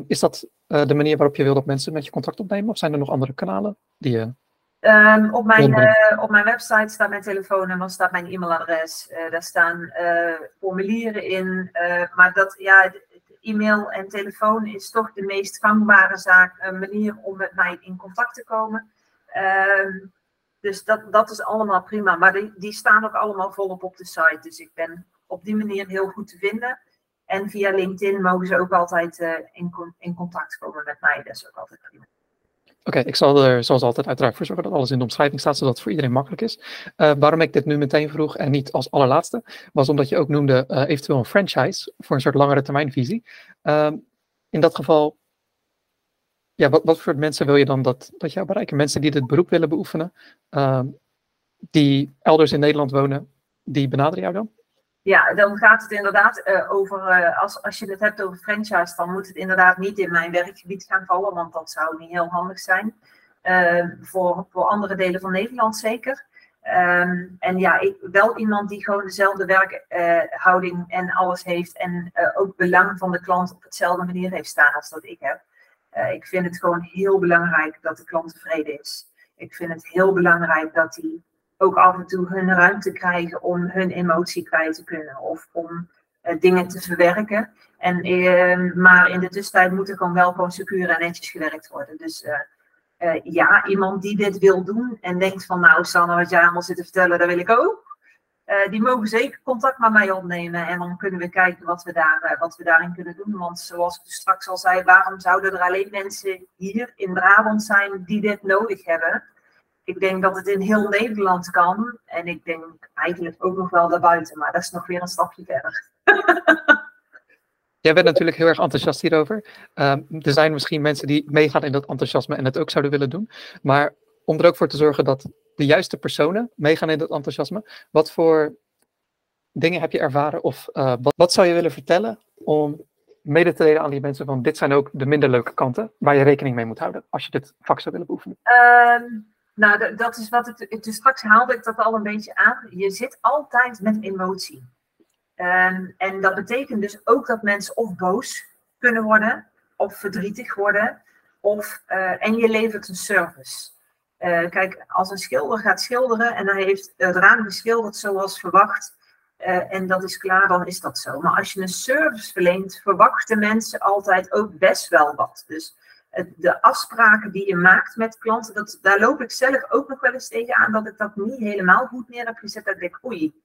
is dat de manier waarop je wil dat mensen met je contact opnemen? Of zijn er nog andere kanalen die je... Um, op, mijn, op mijn website staat mijn telefoonnummer, staat mijn e-mailadres. daar staan formulieren in. maar dat, ja, e-mail en telefoon is toch de meest gangbare zaak, manier om met mij in contact te komen. Um, dus dat, dat is allemaal prima. Maar die, die staan ook allemaal volop op de site. Dus ik ben op die manier heel goed te vinden. En via LinkedIn mogen ze ook altijd uh, in, in contact komen met mij. Dat is ook altijd prima. Oké, ik zal er zoals altijd uiteraard voor zorgen dat alles in de omschrijving staat, zodat het voor iedereen makkelijk is. Uh, waarom ik dit nu meteen vroeg en niet als allerlaatste, was omdat je ook noemde uh, eventueel een franchise voor een soort langere termijnvisie. Uh, in dat geval ja, wat, voor mensen wil je dan dat, dat jou bereiken? Mensen die dit beroep willen beoefenen, uh, die elders in Nederland wonen, die benaderen jou dan? Ja, dan gaat het inderdaad uh, over, uh, als, als je het hebt over franchise, dan moet het inderdaad niet in mijn werkgebied gaan vallen, want dat zou niet heel handig zijn. Uh, voor, voor andere delen van Nederland zeker. Ehm, en ja, ik, wel iemand die gewoon dezelfde werkhouding en alles heeft. En ook belang van de klant op hetzelfde manier heeft staan als dat ik heb. Ik vind het gewoon heel belangrijk dat de klant tevreden is. Ik vind het heel belangrijk dat die ook af en toe hun ruimte krijgen om hun emotie kwijt te kunnen. Of om dingen te verwerken. En, uh, maar in de tussentijd moet er gewoon wel gewoon secuur en netjes gewerkt worden. Dus uh, ja, iemand die dit wil doen en denkt van nou Sanne, wat jij allemaal zit te vertellen, dat wil ik ook. Die mogen zeker contact met mij opnemen en dan kunnen we kijken wat we, daar, wat we daarin kunnen doen. Want zoals ik dus straks al zei, waarom zouden er alleen mensen hier in Brabant zijn die dit nodig hebben? Ik denk dat het in heel Nederland kan. En ik denk eigenlijk ook nog wel daarbuiten. Maar dat is nog weer een stapje verder. <laughs> Jij bent natuurlijk heel erg enthousiast hierover. Um, er zijn misschien mensen die meegaan in dat enthousiasme en het ook zouden willen doen. Maar om er ook voor te zorgen dat de juiste personen meegaan in dat enthousiasme. Wat voor dingen heb je ervaren? Of uh, wat, wat zou je willen vertellen om mede te delen aan die mensen van dit zijn ook de minder leuke kanten waar je rekening mee moet houden als je dit vak zou willen beoefenen? Um, nou, dat is wat ik. Dus straks haalde ik dat al een beetje aan. Je zit altijd met emotie. Ehm, en dat betekent dus ook dat mensen of boos kunnen worden, of verdrietig worden, of, uh, en je levert een service. Uh, kijk, als een schilder gaat schilderen en hij heeft het raam geschilderd zoals verwacht, uh, en dat is klaar, dan is dat zo. Maar als je een service verleent, verwachten mensen altijd ook best wel wat. Dus de afspraken die je maakt met klanten, dat, daar loop ik zelf ook nog wel eens tegen aan dat ik dat niet helemaal goed neer heb gezet. Dat ik denk, oei,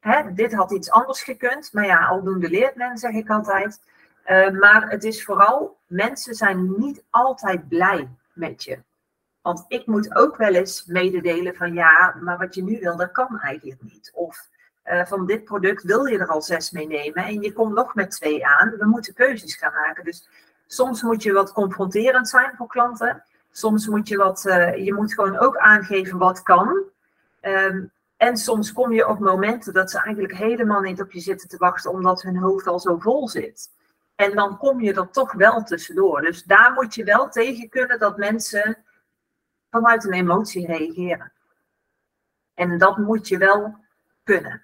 hè, dit had iets anders gekund. Maar ja, aldoende leert men, zeg ik altijd. Uh, maar het is vooral, mensen zijn niet altijd blij met je. Want ik moet ook wel eens mededelen van ja, maar wat je nu wil, dat kan eigenlijk niet. Of uh, van dit product wil je er al zes mee nemen en je komt nog met twee aan. We moeten keuzes gaan maken. Dus Soms moet je wat confronterend zijn voor klanten. Soms moet je wat, uh, je moet gewoon ook aangeven wat kan. Um, en soms kom je op momenten dat ze eigenlijk helemaal niet op je zitten te wachten, omdat hun hoofd al zo vol zit. En dan kom je er toch wel tussendoor. Dus daar moet je wel tegen kunnen dat mensen vanuit een emotie reageren. En dat moet je wel kunnen.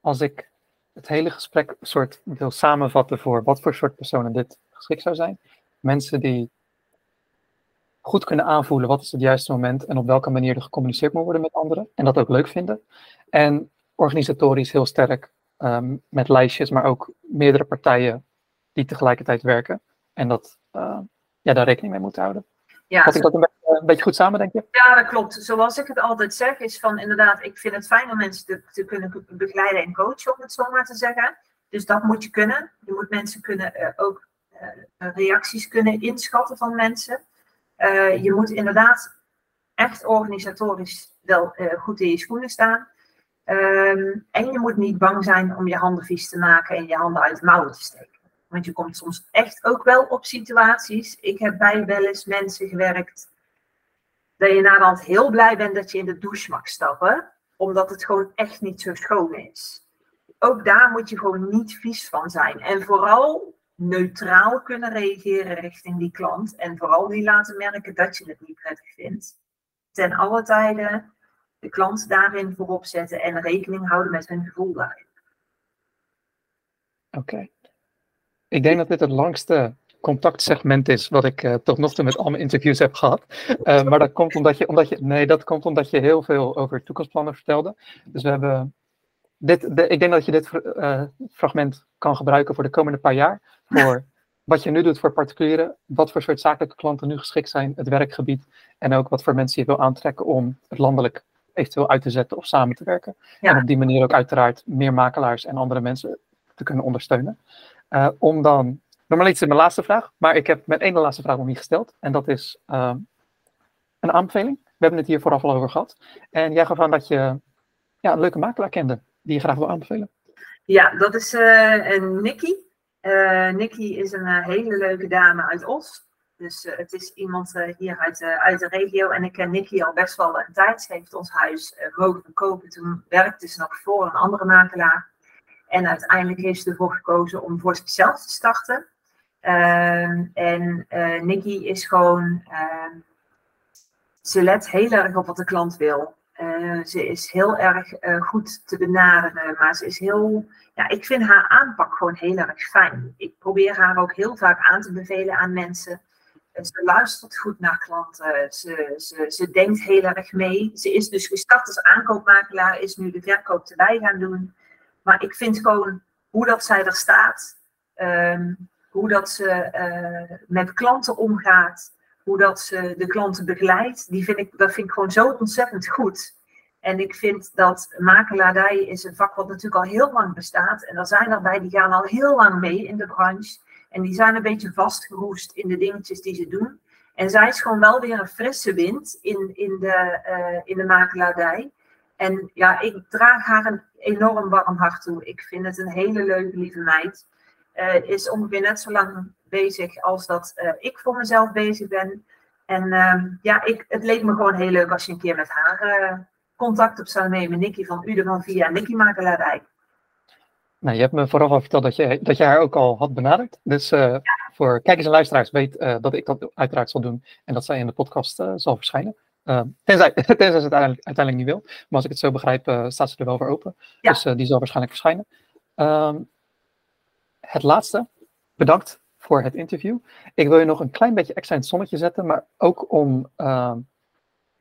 Als ik het hele gesprek soort wil samenvatten voor wat voor soort personen dit geschikt zou zijn. Mensen die goed kunnen aanvoelen wat is het juiste moment en op welke manier er gecommuniceerd moet worden met anderen. En dat ook leuk vinden. En organisatorisch heel sterk ehm, met lijstjes, maar ook meerdere partijen die tegelijkertijd werken. En dat, uh, ja, daar rekening mee moeten houden. Ja, ik dat een beetje, een beetje, goed samen, denk je? Ja, dat klopt. Zoals ik het altijd zeg, is van inderdaad, ik vind het fijn om mensen te, te kunnen begeleiden en coachen, om het zo maar te zeggen. Dus dat moet je kunnen. Je moet mensen kunnen uh, ook uh, reacties kunnen inschatten van mensen. Uh, je moet inderdaad echt organisatorisch wel goed in je schoenen staan. Um, en je moet niet bang zijn om je handen vies te maken en je handen uit de mouwen te steken. Want je komt soms echt ook wel op situaties. Ik heb bij wel eens mensen gewerkt. Dat je naderhand heel blij bent dat je in de douche mag stappen. Omdat het gewoon echt niet zo schoon is. Ook daar moet je gewoon niet vies van zijn. En vooral neutraal kunnen reageren richting die klant. En vooral niet laten merken dat je het niet prettig vindt. Ten alle tijden de klant daarin voorop zetten en rekening houden met hun gevoel daarin. Oké. Ik denk dat dit het langste contactsegment is wat ik uh, tot nog toe met al mijn interviews heb gehad. Uh, maar dat komt omdat je, omdat je, nee, dat komt omdat je heel veel over toekomstplannen vertelde. Dus we hebben dit, de, ik denk dat je dit uh, fragment kan gebruiken voor de komende paar jaar. Voor wat je nu doet voor particulieren, wat voor soort zakelijke klanten nu geschikt zijn, het werkgebied en ook wat voor mensen je wil aantrekken om het landelijk eventueel uit te zetten of samen te werken. Ja. En op die manier ook uiteraard meer makelaars en andere mensen te kunnen ondersteunen. Uh, om dan, normaal is het mijn laatste vraag, maar ik heb met één laatste vraag nog niet gesteld. En dat is uh, een aanbeveling. We hebben het hier vooraf al over gehad. En jij gaf aan dat je ja, een leuke makelaar kende, die je graag wil aanbevelen. Ja, dat is uh, een Nikki. Nikki is een hele leuke dame uit Os. Dus het is iemand hier uit, uit de regio. En ik ken Nikki al best wel een tijd. Ze heeft ons huis mogen kopen. Toen werkte ze nog voor een andere makelaar. En uiteindelijk heeft ze ervoor gekozen om voor zichzelf te starten. Uh, en uh, Nikki is gewoon uh, ze let heel erg op wat de klant wil. Uh, ze is heel erg uh, goed te benaderen, maar ze is heel. Ja, ik vind haar aanpak gewoon heel erg fijn. Ik probeer haar ook heel vaak aan te bevelen aan mensen. Ze luistert goed naar klanten. Ze, ze, ze denkt heel erg mee. Ze is dus gestart als aankoopmakelaar, is nu de verkoop erbij gaan doen. Maar ik vind gewoon hoe dat zij er staat, um, hoe dat ze uh, met klanten omgaat, hoe dat ze de klanten begeleidt, die vind ik, dat vind ik gewoon zo ontzettend goed. En ik vind dat makelaardij is een vak wat natuurlijk al heel lang bestaat. En er zijn erbij die gaan al heel lang mee in de branche. En die zijn een beetje vastgeroest in de dingetjes die ze doen. En zij is gewoon wel weer een frisse wind in, in, de, uh, in de makelaardij. En ja, ik draag haar een enorm warm hart toe. Ik vind het een hele leuke, lieve meid. Uh, is ongeveer net zo lang bezig als dat uh, ik voor mezelf bezig ben. En uh, ja, ik, het leek me gewoon heel leuk als je een keer met haar contact op zou nemen. Nicky van Ude van Via Nicky Makelaardij. Nou, je hebt me vooraf al verteld dat je, dat je haar ook al had benaderd. Dus ja. voor kijkers en luisteraars weet dat ik dat uiteraard zal doen en dat zij in de podcast zal verschijnen. Tenzij, <laughs> tenzij ze het uiteindelijk, uiteindelijk niet wil. Maar als ik het zo begrijp, staat ze er wel voor open. Ja. Dus die zal waarschijnlijk verschijnen. Um, het laatste, bedankt voor het interview. Ik wil je nog een klein beetje extra in het zonnetje zetten, maar ook om uh,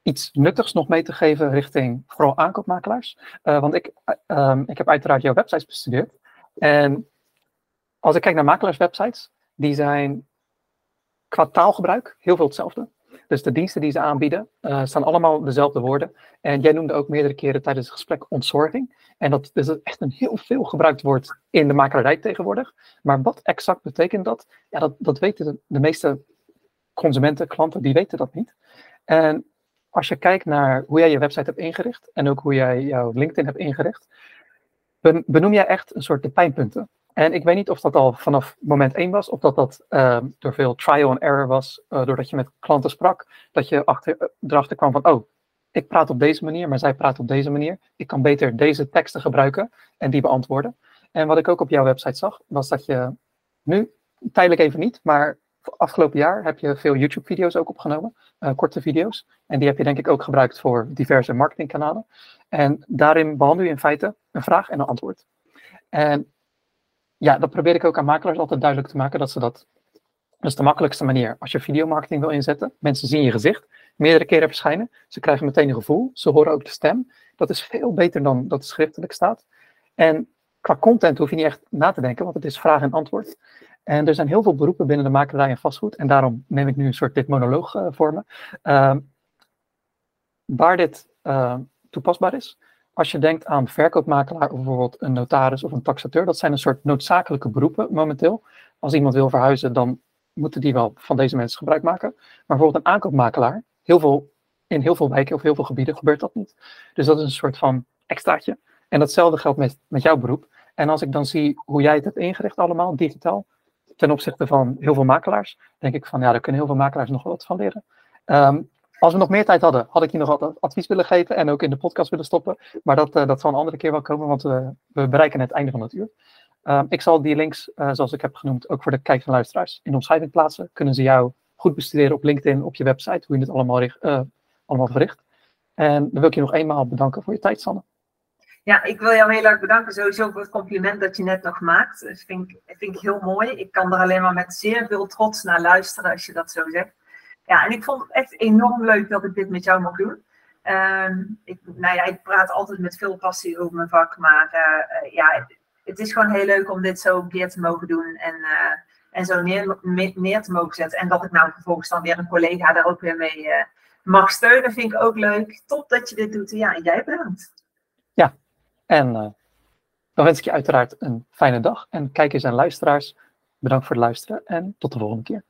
iets nuttigs nog mee te geven richting vooral aankoopmakelaars. Uh, want ik, ik heb uiteraard jouw websites bestudeerd. En als ik kijk naar makelaarswebsites, die zijn qua taalgebruik heel veel hetzelfde. Dus de diensten die ze aanbieden uh, staan allemaal dezelfde woorden. En jij noemde ook meerdere keren tijdens het gesprek ontzorging. En dat is echt een heel veel gebruikt woord in de makelaarij tegenwoordig. Maar wat exact betekent dat? Ja, dat, dat weten de, de meeste consumenten, klanten, die weten dat niet. En als je kijkt naar hoe jij je website hebt ingericht en ook hoe jij jouw LinkedIn hebt ingericht, benoem jij echt een soort de pijnpunten. En ik weet niet of dat al vanaf moment één was, of dat dat uh, door veel trial and error was, uh, doordat je met klanten sprak, dat je achter, uh, erachter kwam van, oh, ik praat op deze manier, maar zij praat op deze manier. Ik kan beter deze teksten gebruiken en die beantwoorden. En wat ik ook op jouw website zag, was dat je nu, tijdelijk even niet, maar afgelopen jaar heb je veel YouTube-video's ook opgenomen, uh, korte video's. En die heb je denk ik ook gebruikt voor diverse marketingkanalen. En daarin behandel je in feite een vraag en een antwoord. En ja, dat probeer ik ook aan makelaars altijd duidelijk te maken, dat ze dat, dat is de makkelijkste manier. Als je videomarketing wil inzetten, mensen zien je gezicht, meerdere keren verschijnen, ze krijgen meteen een gevoel, ze horen ook de stem. Dat is veel beter dan dat het schriftelijk staat. En qua content hoef je niet echt na te denken, want het is vraag en antwoord. En er zijn heel veel beroepen binnen de makelarij en vastgoed. En daarom neem ik nu een soort dit monoloog uh, voor me. Uh, waar dit uh, toepasbaar is. Als je denkt aan verkoopmakelaar, bijvoorbeeld een notaris of een taxateur. Dat zijn een soort noodzakelijke beroepen momenteel. Als iemand wil verhuizen, dan moeten die wel van deze mensen gebruik maken. Maar bijvoorbeeld een aankoopmakelaar. Heel veel, in heel veel wijken of heel veel gebieden gebeurt dat niet. Dus dat is een soort van extraatje. En datzelfde geldt met, met jouw beroep. En als ik dan zie hoe jij het hebt ingericht allemaal, digitaal, ten opzichte van heel veel makelaars, denk ik van ja, daar kunnen heel veel makelaars nog wat van leren. Um, als we nog meer tijd hadden, had ik je nog wat advies willen geven en ook in de podcast willen stoppen. Maar dat, uh, dat zal een andere keer wel komen, want we, we bereiken het einde van het uur. Um, ik zal die links, uh, zoals ik heb genoemd, ook voor de kijkers en luisteraars in de omschrijving plaatsen. Kunnen ze jou goed bestuderen op LinkedIn, op je website, hoe je het allemaal, uh, allemaal verricht. En dan wil ik je nog eenmaal bedanken voor je tijd, Sanne. Ja, ik wil jou heel erg bedanken sowieso voor het compliment dat je net nog maakt. Dat vind ik, vind ik heel mooi. Ik kan er alleen maar met zeer veel trots naar luisteren als je dat zo zegt. Ja, en ik vond het echt enorm leuk dat ik dit met jou mag doen. Um, ik, nou ja, ik praat altijd met veel passie over mijn vak, maar uh, ja, het is gewoon heel leuk om dit zo een keer te mogen doen en, uh, en zo neer, te mogen zetten. En dat ik nou vervolgens dan weer een collega daar ook weer mee mag steunen, vind ik ook leuk. Top dat je dit doet. Ja, en jij bedankt. Ja, en dan wens ik je uiteraard een fijne dag. En kijkers en luisteraars, bedankt voor het luisteren en tot de volgende keer.